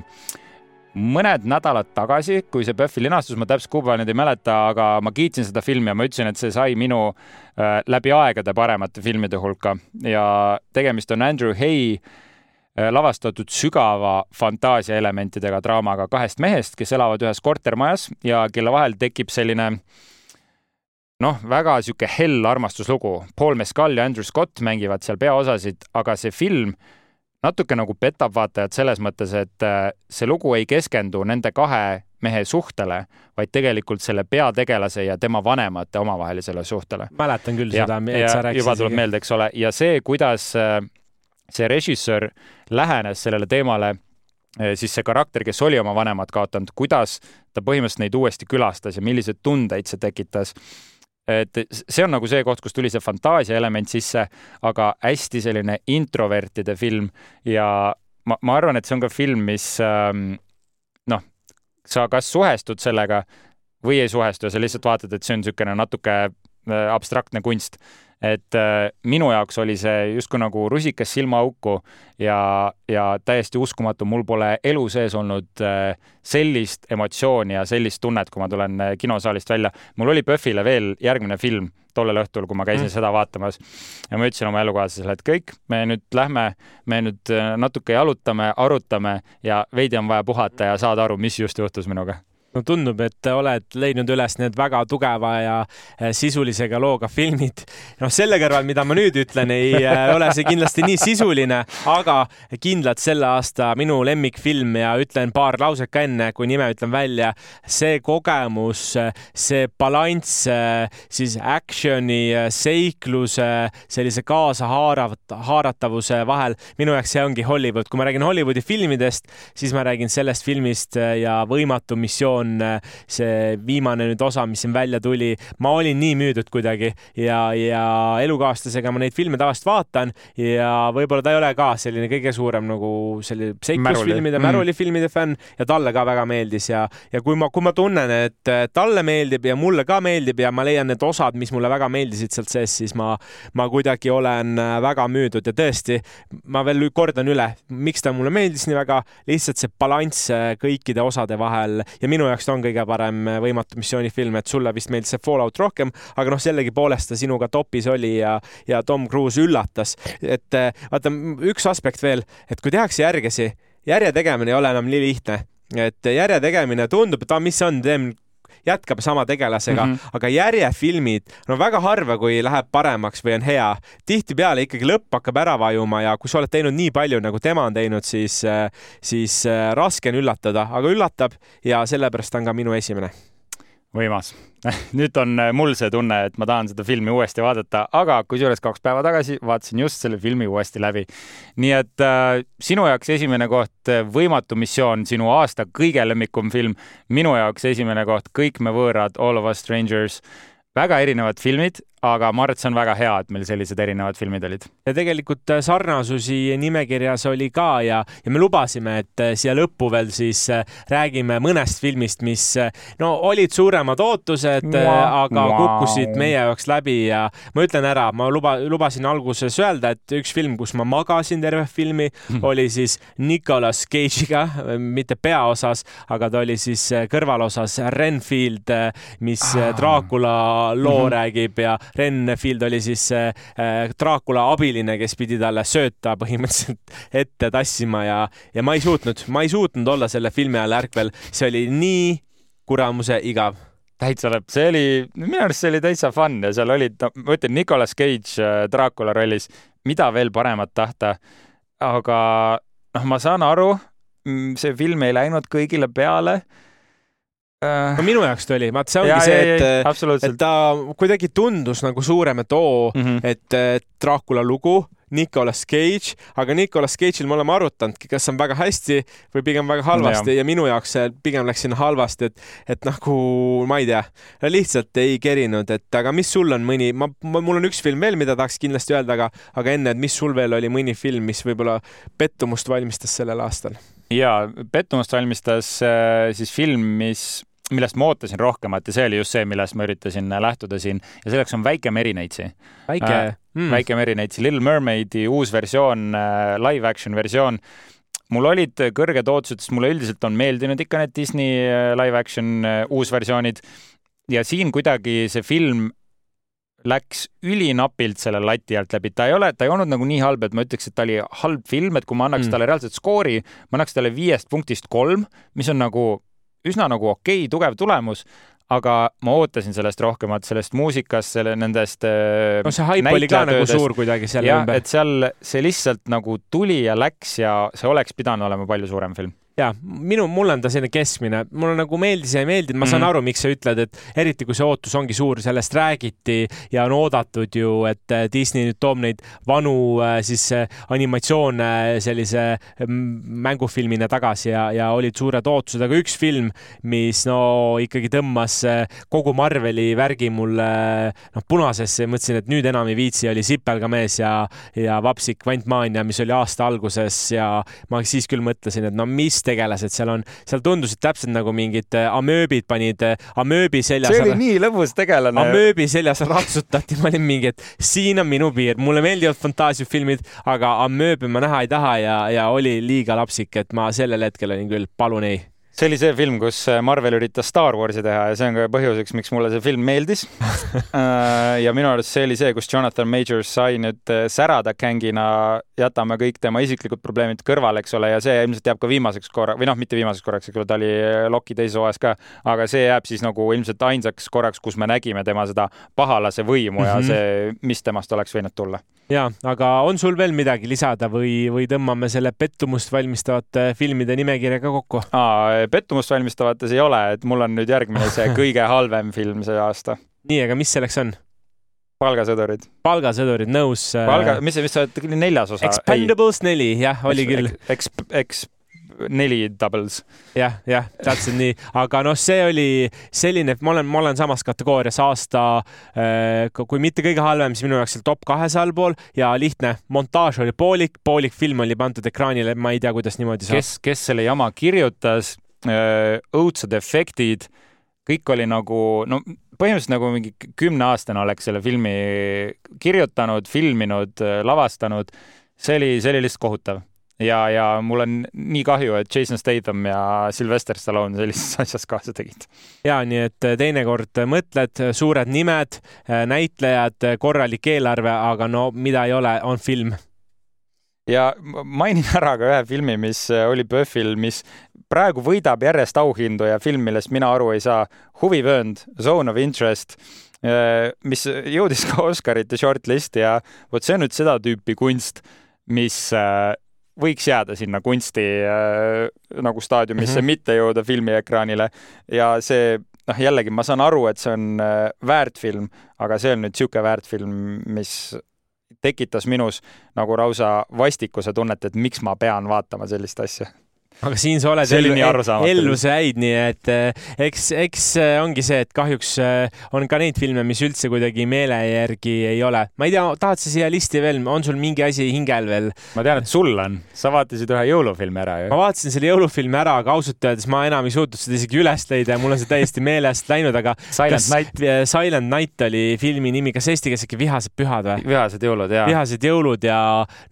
mõned nädalad tagasi, kui see PÖFFi linastus, ma täpselt kuupäeva nüüd ei mäleta, aga ma kiitsin seda filmi ja ma ütlesin, et see sai minu äh, läbi aegade paremate filmide hulka. Ja tegemist on Andrew Hay äh, lavastatud sügava fantaasia elementidega draamaga kahest mehest, kes elavad ühes kortermajas ja kelle vahel tekib selline äh, noh, väga sihuke hell armastuslugu. Paul Mescal ja Andrew Scott mängivad seal peaosasid, aga see film natuke nagu petab vaatajat selles mõttes, et äh, see lugu ei keskendu nende kahe mehe suhtele, vaid tegelikult selle peategelase ja tema vanemate omavahelisele suhtele. mäletan küll ja, seda, et sa rääkisid. juba tuleb meelde, eks ole, ja see, kuidas äh, see režissöör lähenes sellele teemale, äh, siis see karakter, kes oli oma vanemad kaotanud, kuidas ta põhimõtteliselt neid uuesti külastas ja milliseid tundeid see tekitas et see on nagu see koht, kus tuli see fantaasia element sisse, aga hästi selline introvertide film ja ma, ma arvan, et see on ka film, mis ähm, noh, sa kas suhestud sellega või ei suhestu ja sa lihtsalt vaatad, et see on niisugune natuke abstraktne kunst et äh, minu jaoks oli see justkui nagu rusikas silmaauku ja, ja täiesti uskumatu, mul pole elu sees olnud äh, sellist emotsiooni ja sellist tunnet, kui ma tulen äh, kinosaalist välja. mul oli PÖFFile veel järgmine film tollel õhtul, kui ma käisin mm. seda vaatamas ja ma ütlesin oma elukaaslasele, et kõik, me nüüd lähme, me nüüd äh, natuke jalutame, arutame ja veidi on vaja puhata ja saada aru, mis just juhtus minuga no tundub, et oled leidnud üles need väga tugeva ja eh, sisulisega looga filmid. noh, selle kõrval, mida ma nüüd ütlen, ei eh, ole see kindlasti nii sisuline, aga kindlalt selle aasta minu lemmikfilm ja ütlen paar lauset ka enne, kui nime ütlen välja. see kogemus, see balanss siis action'i, seikluse, sellise kaasahaarat-, haaratavuse vahel, minu jaoks see ongi Hollywood. kui ma räägin Hollywoodi filmidest, siis ma räägin sellest filmist ja Võimatu missioon on äh, see viimane nüüd osa, mis siin välja tuli. ma olin nii müüdud kuidagi ja, ja elukaaslasega ma neid filme tavaliselt vaatan ja võib-olla ta ei ole ka selline kõige suurem nagu selline seiklusfilmide, märulifilmide mm. fänn ja talle ka väga meeldis ja, ja kui ma, kui ma tunnen, et talle meeldib ja mulle ka meeldib ja ma leian need osad, mis mulle väga meeldisid sealt sees, siis ma, ma kuidagi olen äh, väga müüdud ja tõesti, ma veel kordan üle, miks ta mulle meeldis nii väga, lihtsalt see balanss äh, kõikide osade vahel ja minu jaoks jaoks ta on kõige parem võimatu missiooni film, et sulle vist meeldis see Fallout rohkem, aga noh, sellegipoolest ta sinuga topis oli ja, ja Tom Cruise üllatas. et vaata, üks aspekt veel, et kui tehakse järgesi, järje tegemine ei ole enam nii lihtne et järje tegemine tundub, et aa, mis see on, teen jätkab sama tegelasega mm, -hmm. aga järjefilmid, no väga harva, kui läheb paremaks või on hea, tihtipeale ikkagi lõpp hakkab ära vajuma ja kui sa oled teinud nii palju, nagu tema on teinud, siis, siis äh, raske on üllatada, aga üllatab ja sellepärast on ka minu esimene võimas nüüd on äh, mul see tunne, et ma tahan seda filmi uuesti vaadata, aga kusjuures kaks päeva tagasi vaatasin just selle filmi uuesti läbi. nii et äh, sinu jaoks esimene koht, äh, Võimatu missioon, sinu aasta kõige lemmikum film. minu jaoks esimene koht, Kõik me võõrad, All of us strangers. väga erinevad filmid, aga ma arvan, et see on väga hea, et meil sellised erinevad filmid olid. ja tegelikult äh, sarnasusi nimekirjas oli ka ja, ja me lubasime, et äh, siia lõppu veel siis äh, räägime mõnest filmist, mis no olid suuremad ootused aga wow. kukkusid meie jaoks läbi ja ma ütlen ära, ma luba, lubasin alguses öelda, et üks film, kus ma magasin terve filmi mm., oli siis Nicolas Cage'iga, mitte peaosas, aga ta oli siis kõrvalosas Renfield, mis ah. Dracula loo mm -hmm. räägib ja Renfield oli siis äh, Dracula abiline, kes pidi talle sööta põhimõtteliselt ette tassima ja, ja ma ei suutnud, ma ei suutnud olla selle filmi ajal ärkvel, see oli nii kuramuse igav. Täitsa lõpp, see oli, minu arust see oli täitsa fun ja seal olid, no ma ütlen, Nicolas Cage äh, Dracula rollis, mida veel paremat tahta. aga noh, ma saan aru, mm, see film ei läinud kõigile peale no minu jaoks ta oli, vaata see ongi ja, see, et, et ta kuidagi tundus nagu suurem, et oo mm, -hmm. et Dracula lugu, Nicolas Cage, aga Nicolas Cage'il me oleme arutanudki, kas on väga hästi või pigem väga halvasti ja, ja minu jaoks see pigem läks sinna halvasti, et, et nagu ma ei tea, lihtsalt ei kerinud, et aga mis sul on mõni, ma, mul on üks film veel, mida tahaks kindlasti öelda, aga, aga enne, et mis sul veel oli mõni film, mis võib-olla pettumust valmistas sellel aastal? Ja pettumust valmistas äh, siis film, mis millest ma ootasin rohkemat ja see oli just see, millest ma üritasin lähtuda siin ja selleks on Väike merineitsi. väike äh, mm., Väike merineitsi, Little Mermaidi uus versioon äh,, live action versioon. mul olid kõrged ootused, sest mulle üldiselt on meeldinud ikka need Disney äh, live action äh, uusversioonid ja siin kuidagi see film läks ülinapilt selle lati alt läbi, ta ei ole, ta ei olnud nagu nii halb, et ma ütleks, et ta oli halb film, et kui ma annaks mm. talle reaalselt skoori, ma annaks talle viiest punktist kolm, mis on nagu üsna nagu okei okay,, tugev tulemus, aga ma ootasin sellest rohkemat, sellest muusikast, selle nendest äh, no see haip oli ka nagu suur kuidagi selle ümber. et seal see lihtsalt nagu tuli ja läks ja see oleks pidanud olema palju suurem film ja minu, mul on ta selline keskmine, mulle nagu meeldis ja ei meeldinud, ma saan mm -hmm. aru, miks sa ütled, et eriti kui see ootus ongi suur, sellest räägiti ja on oodatud ju, et äh, Disney nüüd toob neid vanu äh, siis äh, animatsioone sellise mängufilmina tagasi ja, ja olid suured ootused, aga üks film, mis no ikkagi tõmbas kogu Marveli värgi mulle noh punasesse ja mõtlesin, et nüüd enam ei viitsi, oli Sipelgamees ja, ja Vapsik Kvantmaania, mis oli aasta alguses ja ma siis küll mõtlesin, et no mis tegelased seal on, seal tundusid täpselt nagu mingid äh, amööbid panid äh, amööbi seljas. see oli nii lõbus tegelane. amööbi seljas ratsutati, ma olin mingi, et siin on minu piir, mulle meeldivad fantaasiafilmid, aga amööbi ma näha ei taha ja, ja oli liiga lapsik, et ma sellel hetkel olin küll, palun ei see oli see film, kus äh, Marvel üritas Star Warsi teha ja see on ka põhjuseks, miks mulle see film meeldis äh, ja minu arust see oli see, kus Jonathan Majors sai nüüd äh, särada gängina, jätame kõik tema isiklikud probleemid kõrvale, eks ole, ja see ilmselt jääb ka viimaseks korra või noh, mitte viimaseks korraks, eks ole, ta oli Loki teises hooajas ka, aga see jääb siis nagu ilmselt ainsaks korraks, kus me nägime tema seda pahalase võimu mm -hmm. ja see, mis temast oleks võinud tulla. Ja, aga on sul veel midagi lisada või, või tõmbame selle pettumust valmistavate filmide nimekirja ka kokku? pettumust valmistavates ei ole, et mul on nüüd järgmine see kõige halvem film see aasta. nii, aga mis selleks on? palgasõdurid. palgasõdurid, nõus. Äh, palga, mis see, mis see neljas osa? Expendables neli, jah, oli küll. Eks, eks neli doubles. jah, jah, täpselt nii, aga noh, see oli selline, ma olen, ma olen samas kategoorias aasta, äh, kui mitte kõige halvem, siis minu jaoks seal top kahes allpool ja lihtne, montaaž oli poolik, poolik film oli pandud ekraanile, ma ei tea, kuidas niimoodi saab. kes, kes selle jama kirjutas, äh, õudsed efektid, kõik oli nagu, no põhimõtteliselt nagu mingi kümneaastane oleks selle filmi kirjutanud, filminud, lavastanud. see oli, see oli lihtsalt kohutav ja, ja mul on nii kahju, et Jason Statham ja Sylvester Stallone sellises asjas kaasa tegid. ja nii, et teinekord mõtled, suured nimed, näitlejad, korralik eelarve, aga no mida ei ole, on film ja mainin ära ka ühe filmi, mis oli PÖFFil, mis praegu võidab järjest auhindu ja film, millest mina aru ei saa. huvivöönd, Zone of Interest, äh, mis jõudis ka Oscarite shortlist'i ja vot see on nüüd seda tüüpi kunst, mis äh, võiks jääda sinna kunsti äh, nagu staadiumisse mm, -hmm. mitte jõuda filmiekraanile ja see noh, jällegi ma saan aru, et see on väärt film, aga see on nüüd niisugune väärt film, mis tekitas minus nagu lausa vastikuse tunnet, et miks ma pean vaatama sellist asja aga siin sa oled ellu, ellu säid, nii et eh, eks, eks eh, ongi see, et kahjuks eh, on ka neid filme, mis üldse kuidagi meele järgi ei ole. ma ei tea, tahad sa siia listi veel, on sul mingi asi hingel veel? ma tean, et sul on, sa vaatasid ühe jõulufilmi ära ju. ma vaatasin selle jõulufilmi ära, aga ausalt öeldes ma enam ei suutnud seda isegi üles leida ja mul on see täiesti meelest läinud, aga Silent kas, Night. Silent Night oli filmi nimi, kas eesti keeles äkki Vihased pühad või? vihased jõulud, jaa. vihased jõulud ja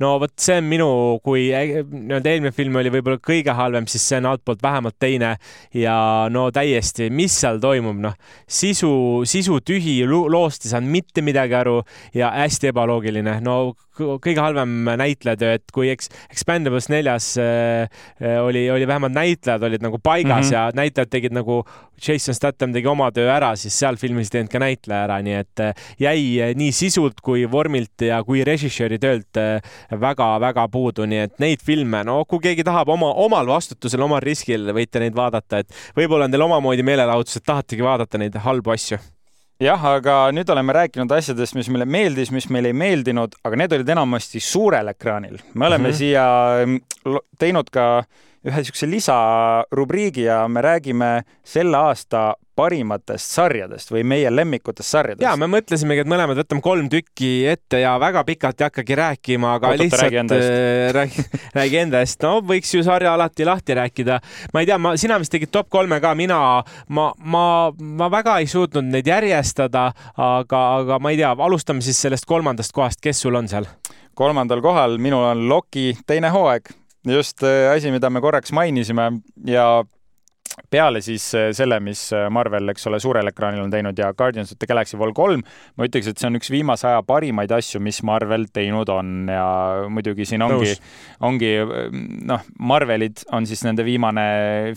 no vot, see on minu, kui nii-öelda eelmine film oli võib-olla kõige halvem, siis see on altpoolt vähemalt teine ja no täiesti, mis seal toimub, noh, sisu, sisu tühi, loost ei saanud mitte midagi aru ja hästi ebaloogiline, no kõige halvem näitlejatöö, et kui eks Expendables neljas äh, äh, oli, oli vähemalt näitlejad olid nagu paigas mm -hmm. ja näitlejad tegid nagu, Jason Statham tegi oma töö ära, siis seal filmis ei teinud ka näitleja ära, nii et äh, jäi äh, nii sisult kui vormilt ja kui režissööri töölt väga-väga puudu, nii et neid filme, no kui keegi tahab oma, omal vastutusel, omal riskil, võite neid vaadata, et võib-olla on teil omamoodi meelelahutus, et tahategi vaadata neid halbu asju jah, aga nüüd oleme rääkinud asjadest, mis meile meeldis, mis meile ei meeldinud, aga need olid enamasti suurel ekraanil. me oleme mm -hmm. siia teinud ka ühe niisuguse lisarubriigi ja me räägime selle aasta parimatest sarjadest või meie lemmikutest sarjadest. ja me mõtlesimegi, et mõlemad võtame kolm tükki ette ja väga pikalt ei hakkagi rääkima, aga Oot, lihtsalt räägi äh, räägi, räägi enda eest. no võiks ju sarja alati lahti rääkida. ma ei tea, ma, sina vist tegid top kolme ka, mina, ma, ma, ma väga ei suutnud neid järjestada, aga, aga ma ei tea, alustame siis sellest kolmandast kohast, kes sul on seal? kolmandal kohal minul on Loki teine hooaeg just äh, asi, mida me korraks mainisime ja peale siis äh, selle, mis äh, Marvel, eks ole, suurel ekraanil on teinud ja Guardians of the Galaxy Vol kolm, ma ütleks, et see on üks viimase aja parimaid asju, mis Marvel teinud on ja muidugi siin ongi, ongi noh, Marvelid on siis nende viimane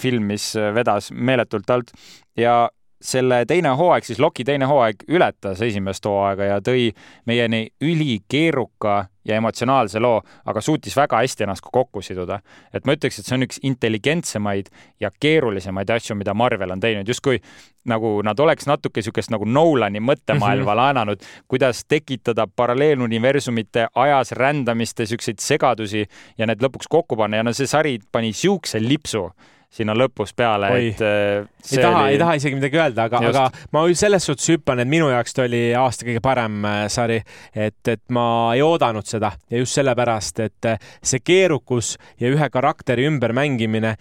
film, mis vedas meeletult alt ja selle teine hooaeg, siis Loki teine hooaeg ületas esimest hooaega ja tõi meieni ülikeeruka ja emotsionaalse loo, aga suutis väga hästi ennast ka kokku siduda. et ma ütleks, et see on üks intelligentsemaid ja keerulisemaid asju, mida Marvel on teinud, justkui nagu nad oleks natuke niisugust nagu Nolani mõttemaailma laenanud, kuidas tekitada paralleeluniversumite ajas rändamist ja niisuguseid segadusi ja need lõpuks kokku panna ja no see sari pani niisuguse lipsu sinna lõpus peale, et äh, ei taha oli..., ei taha isegi midagi öelda, aga, aga ma selles suhtes hüppan, et minu jaoks ta oli aasta kõige parem äh, sari, et, et ma ei oodanud seda ja just sellepärast, et äh, see keerukus ja ühe karakteri ümbermängimine,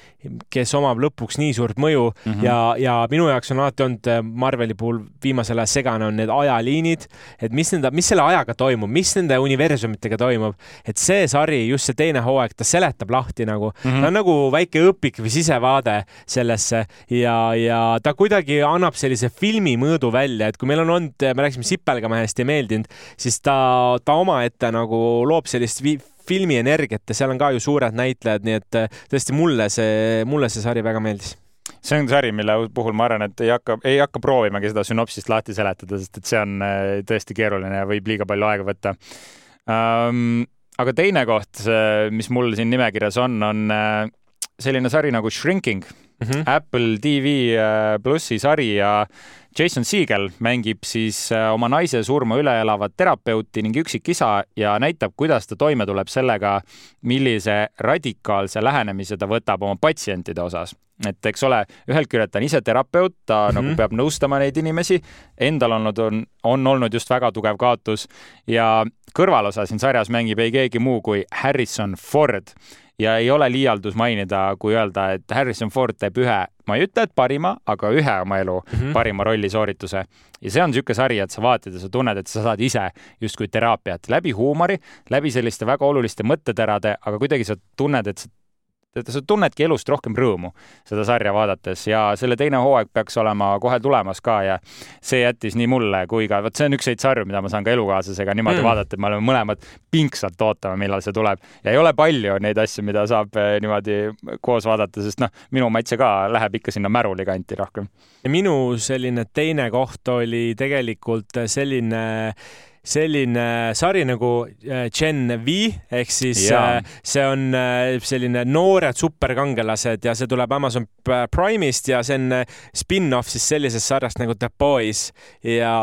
kes omab lõpuks nii suurt mõju mm -hmm. ja, ja minu jaoks on alati olnud Marveli puhul viimasel ajal segane on need ajaliinid, et mis nende, mis selle ajaga toimub, mis nende universumitega toimub, et see sari, just see teine hooaeg, ta seletab lahti nagu. Mm, -hmm. ta on nagu väike õpik või sise sisevaade sellesse ja, ja ta kuidagi annab sellise filmi mõõdu välja, et kui meil on olnud, me rääkisime Sipelgamehest ei meeldinud, siis ta, ta omaette nagu loob sellist filmi energiat ja seal on ka ju suured näitlejad, nii et tõesti mulle see, mulle see sari väga meeldis see on sari, mille puhul ma arvan, et ei hakka, ei hakka proovimagi seda sünopsist lahti seletada, sest et see on äh, tõesti keeruline ja võib liiga palju aega võtta um,. aga teine koht, mis mul siin nimekirjas on, on äh, selline sari nagu Shrinking mm, -hmm. Apple TV äh, plussi sari ja Jason Siegel mängib siis äh, oma naise surma üle elavat terapeuti ning üksikisa ja näitab, kuidas ta toime tuleb sellega, millise radikaalse lähenemise ta võtab oma patsientide osas. et eks ole, ühelt küljelt ta on ise terapeut, ta mm -hmm. nagu peab nõustama neid inimesi, endal olnud, on, on olnud just väga tugev kaotus ja kõrvalosa siin sarjas mängib ei keegi muu kui Harrison Ford ja ei ole liialdus mainida, kui öelda, et Harrison Ford teeb ühe ma ei ütle, et parima, aga ühe oma elu mm -hmm. parima rollisoorituse. ja see on niisugune sari, et sa vaatad ja sa tunned, et sa saad ise justkui teraapiat läbi huumori, läbi selliste väga oluliste mõtteterade, aga kuidagi sa tunned, et sa sa tunnedki elust rohkem rõõmu seda sarja vaadates ja selle teine hooaeg peaks olema kohe tulemas ka ja see jättis nii mulle kui ka, vot see on üks neid sarju, mida ma saan ka elukaaslasega niimoodi mm. vaadata, et me oleme mõlemad pingsalt ootame, millal see tuleb. ja ei ole palju neid asju, mida saab eh, niimoodi koos vaadata, sest noh, minu maitse ka läheb ikka sinna märuli kanti rohkem. minu selline teine koht oli tegelikult selline selline sari nagu äh, Gen V ehk siis ja. Äh, see on äh, selline noored superkangelased ja see tuleb Amazon Prime'ist ja see on spin-off siis sellisest sarjast nagu The Boys ja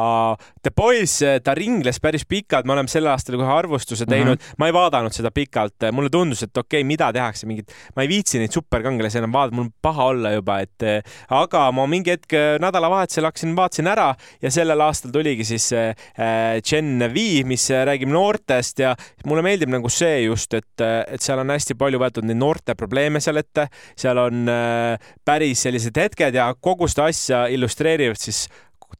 The Boys, ta ringles päris pikalt, me oleme sel aastal kohe arvustuse teinud mm, -hmm. ma ei vaadanud seda pikalt, mulle tundus, et okei okay,, mida tehakse, mingit, ma ei viitsi neid superkangelasi enam vaadata, mul on paha olla juba, et aga ma mingi hetk nädalavahetusel hakkasin, vaatasin ära ja sellel aastal tuligi siis Gen Gen V, mis räägib noortest ja mulle meeldib nagu see just, et, et seal on hästi palju võetud neid noorte probleeme seal ette, seal on äh, päris sellised hetked ja kogu seda asja illustreerivad siis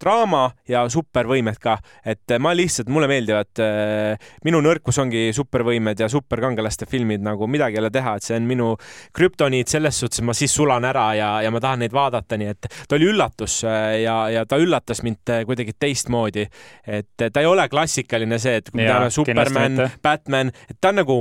draama ja supervõimed ka, et ma lihtsalt, mulle meeldivad, äh, minu nõrkus ongi supervõimed ja superkangelaste filmid nagu midagi ei ole teha, et see on minu krüptoniit selles suhtes, et ma siis sulan ära ja, ja ma tahan neid vaadata, nii et ta oli üllatus äh, ja, ja ta üllatas mind äh, kuidagi teistmoodi. et ta ei ole klassikaline see, et kui ta on Superman, Batman, et ta on nagu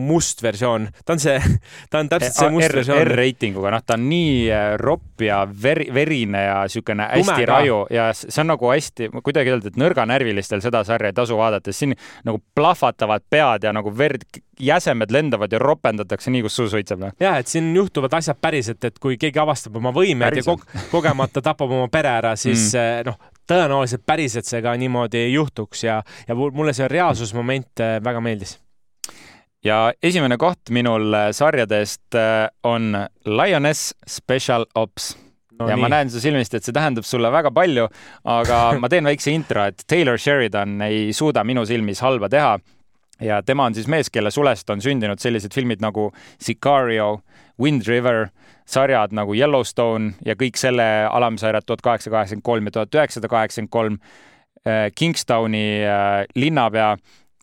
must versioon, ta on see, ta on täpselt see must versioon. R-reitinguga, noh, ta on nii ropp ja veri, verine ja niisugune hästi raju ja see on nagu hästi, kuidagi öelda, et nõrganärvilistel seda sarja ei tasu vaadata, siin nagu plahvatavad pead ja nagu verd, jäsemed lendavad ja ropendatakse nii, kus suu suitseb. Noh. ja, et siin juhtuvad asjad päriselt, et kui keegi avastab oma võimed ja kogemata tapab oma pere ära, siis mm. Eh, noh, tõenäoliselt päriselt see ka niimoodi ei juhtuks ja, ja mulle see reaalsusmoment eh, väga meeldis ja esimene koht minul eh, sarjadest on Lioness Special Ops no,. ja nii. ma näen su silmist, et see tähendab sulle väga palju, aga ma teen väikse intro, et Taylor Sheridan ei suuda minu silmis halba teha. ja tema on siis mees, kelle sulest on sündinud sellised filmid nagu Sicario, Wind River, sarjad nagu Yellowstone ja kõik selle alamsarjad tuhat kaheksasada kaheksakümmend kolm ja tuhat üheksasada kaheksakümmend kolm. Äh, Kingstoni äh, linnapea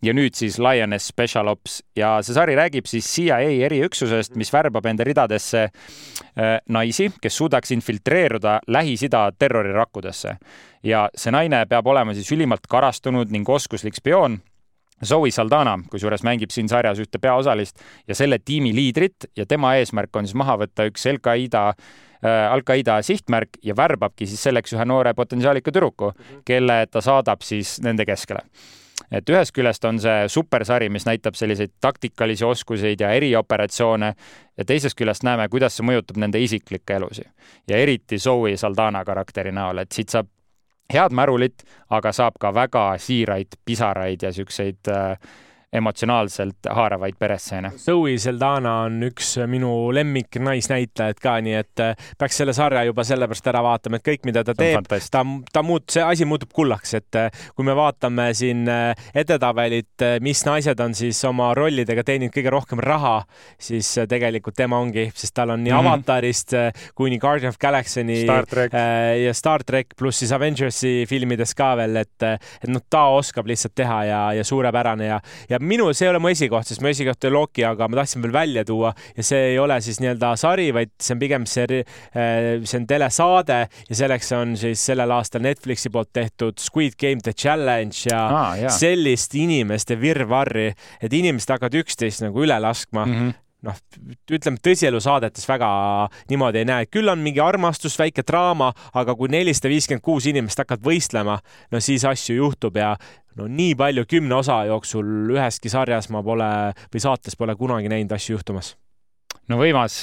ja nüüd siis Lioness Special Ops ja see sari räägib siis CIA eriüksusest, mis värbab enda ridadesse äh, naisi, kes suudaks infiltreeruda Lähis-Ida terrorirakkudesse. ja see naine peab olema siis ülimalt karastunud ning oskuslik spioon. Zoe Saldana, kusjuures mängib siin sarjas ühte peaosalist ja selle tiimi liidrit ja tema eesmärk on siis maha võtta üks Al-Qaeda äh, Al-Qaeda sihtmärk ja värbabki siis selleks ühe noore potentsiaalika tüdruku, kelle ta saadab siis nende keskele et ühest küljest on see supersari, mis näitab selliseid taktikalisi oskuseid ja erioperatsioone ja teisest küljest näeme, kuidas see mõjutab nende isiklikke elusid. Ja eriti Zoe Saldana karakteri näol, et siit saab head märulit, aga saab ka väga siiraid pisaraid ja siukseid äh, emotsionaalselt haaravaid perestseene. Zoe Saldana on üks minu lemmik naisnäitlejaid ka, nii et äh, peaks selle sarja juba sellepärast ära vaatama, et kõik, mida ta teeb, ta, ta muut-, see asi muutub kullaks, et äh, kui me vaatame siin äh, edetabelit, mis naised on siis oma rollidega teeninud kõige rohkem raha, siis tegelikult tema ongi, sest tal on nii mm -hmm. Avatarist kuni Guardian of Galaxy'ni ja Star track pluss siis Avengersi filmides ka veel, et, et noh, ta oskab lihtsalt teha ja, ja suurepärane ja, ja minu, see ei ole mu esikoht, sest mu esikoht oli Loki, aga ma tahtsin veel välja tuua ja see ei ole siis nii-öelda sari, vaid see on pigem see, äh, see on telesaade ja selleks on siis sellel aastal Netflixi poolt tehtud Squid Game The Challenge ja ah, sellist inimeste virvarri, et inimesed hakkavad üksteist nagu üle laskma. Mm. -hmm noh, ütleme tõsielusaadetes väga niimoodi ei näe, küll on mingi armastus, väike draama, aga kui nelisada viiskümmend kuus inimest hakkavad võistlema, no siis asju juhtub ja no nii palju kümne osa jooksul üheski sarjas ma pole või saates pole kunagi näinud asju juhtumas no võimas,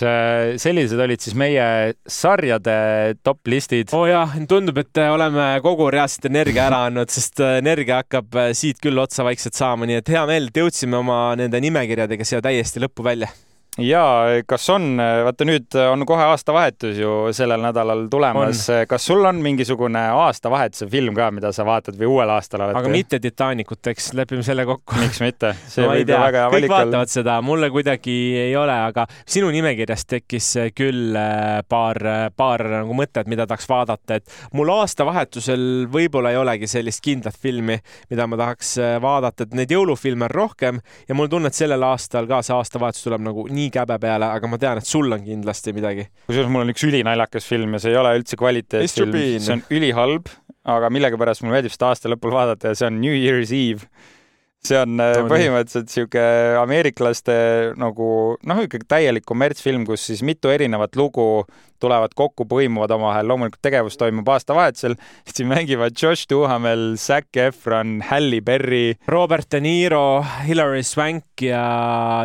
sellised olid siis meie sarjade top listid. oo oh jah, tundub, et oleme kogu reaalselt energia ära andnud, sest energia hakkab siit küll otsa vaikselt saama, nii et hea meel, et jõudsime oma nende nimekirjadega siia täiesti lõppu välja ja kas on, vaata nüüd on kohe aastavahetus ju sellel nädalal tulemas, kas sul on mingisugune aastavahetuse film ka, mida sa vaatad või uuel aastal oled? aga mitte Titanicut, eks lepime selle kokku. miks mitte? see no, võib ju väga hea valik olla. kõik vaatavad seda, mulle kuidagi ei ole, aga sinu nimekirjas tekkis küll äh, paar, paar nagu mõtet, mida tahaks vaadata, et mul aastavahetusel võib-olla ei olegi sellist kindlat filmi, mida ma tahaks vaadata, et neid jõulufilme on rohkem ja mul on tunne, et sellel aastal ka see aastavahetus tuleb nagu nii käbe peale, aga ma tean, et sul on kindlasti midagi. kusjuures mul on üks ülinaljakas film ja see ei ole üldse kvaliteetfilm, see on ülihalb, aga millegipärast mulle meeldib seda aasta lõpul vaadata ja see on New Year's Eve. See on no, äh, põhimõtteliselt sihuke ameeriklaste nagu noh, ikkagi täielik kommertsfilm, kus siis mitu erinevat lugu tulevad kokku, põimuvad omavahel, loomulikult tegevus toimub aastavahetusel, siin mängivad Josh Duhamel, Zac Efron, Halle Berry. Robert De Niro, Hilary Swank ja,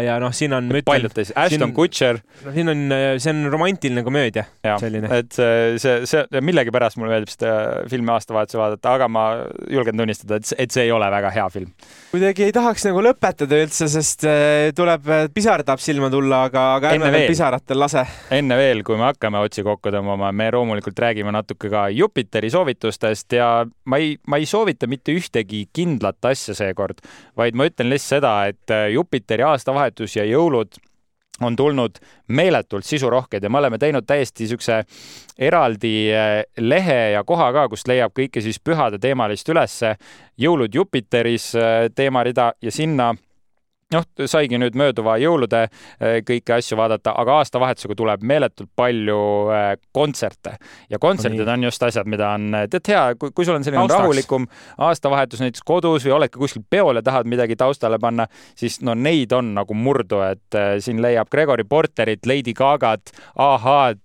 ja noh, siin on. paljud teised, Ashton siin, Kutcher. no siin on, see on romantiline komöödia. et see, see, millegipärast mulle meeldib seda filmi aastavahetusel vaadata, aga ma julgen tunnistada, et, et see ei ole väga hea film. kuidagi ei tahaks nagu lõpetada üldse, sest äh, tuleb, äh, pisar tahab silma tulla, aga, aga ärme veel pisaratel lase. enne veel, kui me hakkame otsi kokku tõmbama, me loomulikult räägime natuke ka Jupiteri soovitustest ja ma ei, ma ei soovita mitte ühtegi kindlat asja seekord, vaid ma ütlen lihtsalt seda, et Jupiteri aastavahetus ja jõulud on tulnud meeletult sisurohked ja me oleme teinud täiesti niisuguse eraldi eh, lehe ja koha ka, kust leiab kõike siis pühade teemalist ülesse. jõulud Jupiteris eh, teemarida ja sinna noh, saigi nüüd mööduva jõulude äh, kõiki asju vaadata, aga aastavahetusega tuleb meeletult palju äh, kontserte. Ja kontserdid on just asjad, mida on, äh, tead hea, kui, sul on selline Austaks. rahulikum aastavahetus näiteks kodus või oledki kuskil peol ja tahad midagi taustale panna, siis no neid on nagu murdu, et siin leiab Gregory Porterit, Lady Gagat, ahhaad,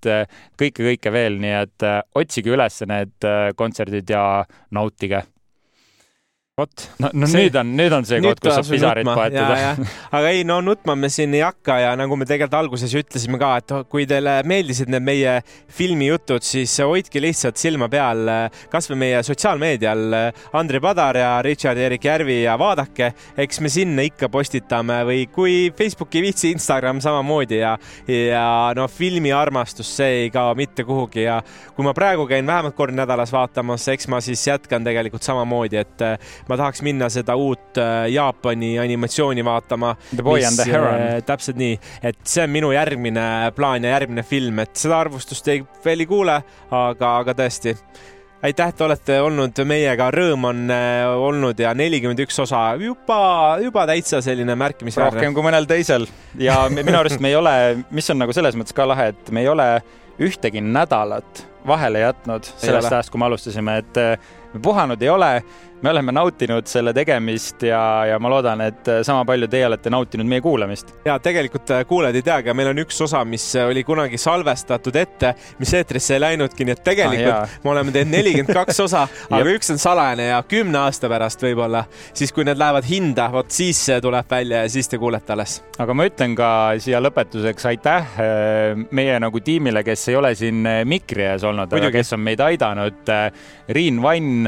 kõike-kõike veel, nii et otsige üles need kontserdid ja nautige vot. no, no see, nüüd on, nüüd on see koht, kus saab pisarit paetada. aga ei, no nutma me siin ei hakka ja nagu me tegelikult alguses ütlesime ka, et kui teile meeldisid need meie filmijutud, siis hoidke lihtsalt silma peal kasvõi meie sotsiaalmeedial Andrei Padar ja Richard-Erik Järvi ja vaadake, eks me sinna ikka postitame või kui Facebook ei viitsi, Instagram samamoodi ja, ja noh, filmiarmastus, see ei kao mitte kuhugi ja kui ma praegu käin vähemalt kord nädalas vaatamas, eks ma siis jätkan tegelikult samamoodi, et ma tahaks minna seda uut äh, Jaapani animatsiooni vaatama. The Boy mis, and the Heron. Äh, täpselt nii, et see on minu järgmine plaan ja järgmine film, et seda arvustust ei, veel ei kuule, aga, aga tõesti aitäh, et olete olnud meiega, rõõm on äh, olnud ja nelikümmend üks osa juba, juba täitsa selline märkimisväärne. rohkem kui mõnel teisel ja minu arust me ei ole, mis on nagu selles mõttes ka lahe, et me ei ole ühtegi nädalat vahele jätnud sellest ajast, kui me alustasime, et me puhanud ei ole me oleme nautinud selle tegemist ja, ja ma loodan, et sama palju teie olete nautinud meie kuulamist. ja tegelikult äh, kuulajad ei teagi, meil on üks osa, mis oli kunagi salvestatud ette, mis eetrisse ei läinudki, nii et tegelikult ah, me oleme teinud nelikümmend kaks osa aga üks on salajane ja kümne aasta pärast võib-olla, siis kui need lähevad hinda, vot siis see tuleb välja ja siis te kuulete alles. aga ma ütlen ka siia lõpetuseks aitäh äh, meie nagu tiimile, kes ei ole siin äh, mikri ees olnud, aga kes on meid aidanud. Riin Vann,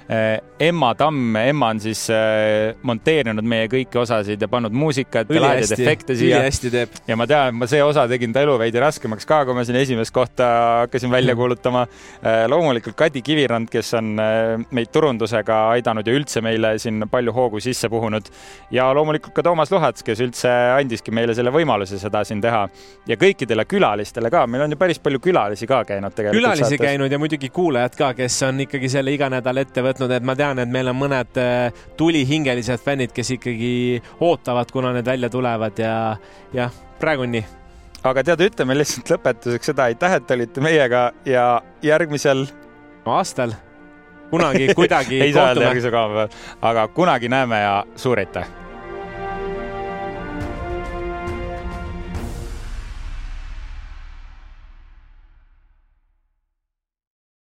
Emma Tamm, Emma on siis äh, monteerinud meie kõiki osasid ja pannud muusikat ja lahedaid efekte siia. ülihästi teeb. ja ma tean, ma see osa tegin ta elu veidi raskemaks ka, kui ma siin esimest kohta hakkasin välja kuulutama äh,. loomulikult Kadi Kivirand, kes on äh, meid turundusega aidanud ja üldse meile siin palju hoogu sisse puhunud. ja loomulikult ka Toomas Luhats, kes üldse andiski meile selle võimaluse seda siin teha. ja kõikidele külalistele ka, meil on ju päris palju külalisi ka käinud tegelikult. külalisi saates. käinud ja muidugi kuulajad ka, kes on ikkagi selle iga nädal ette võtnud, et ma tean, et meil on mõned äh, tulihingelised fännid, kes ikkagi ootavad, kuna need välja tulevad ja jah, praegu on nii. aga tead, ütleme lihtsalt lõpetuseks seda, aitäh, et olite meiega ja järgmisel aastal kunagi kuidagi ei saa öelda järgmise koha peal, aga kunagi näeme ja suur aitäh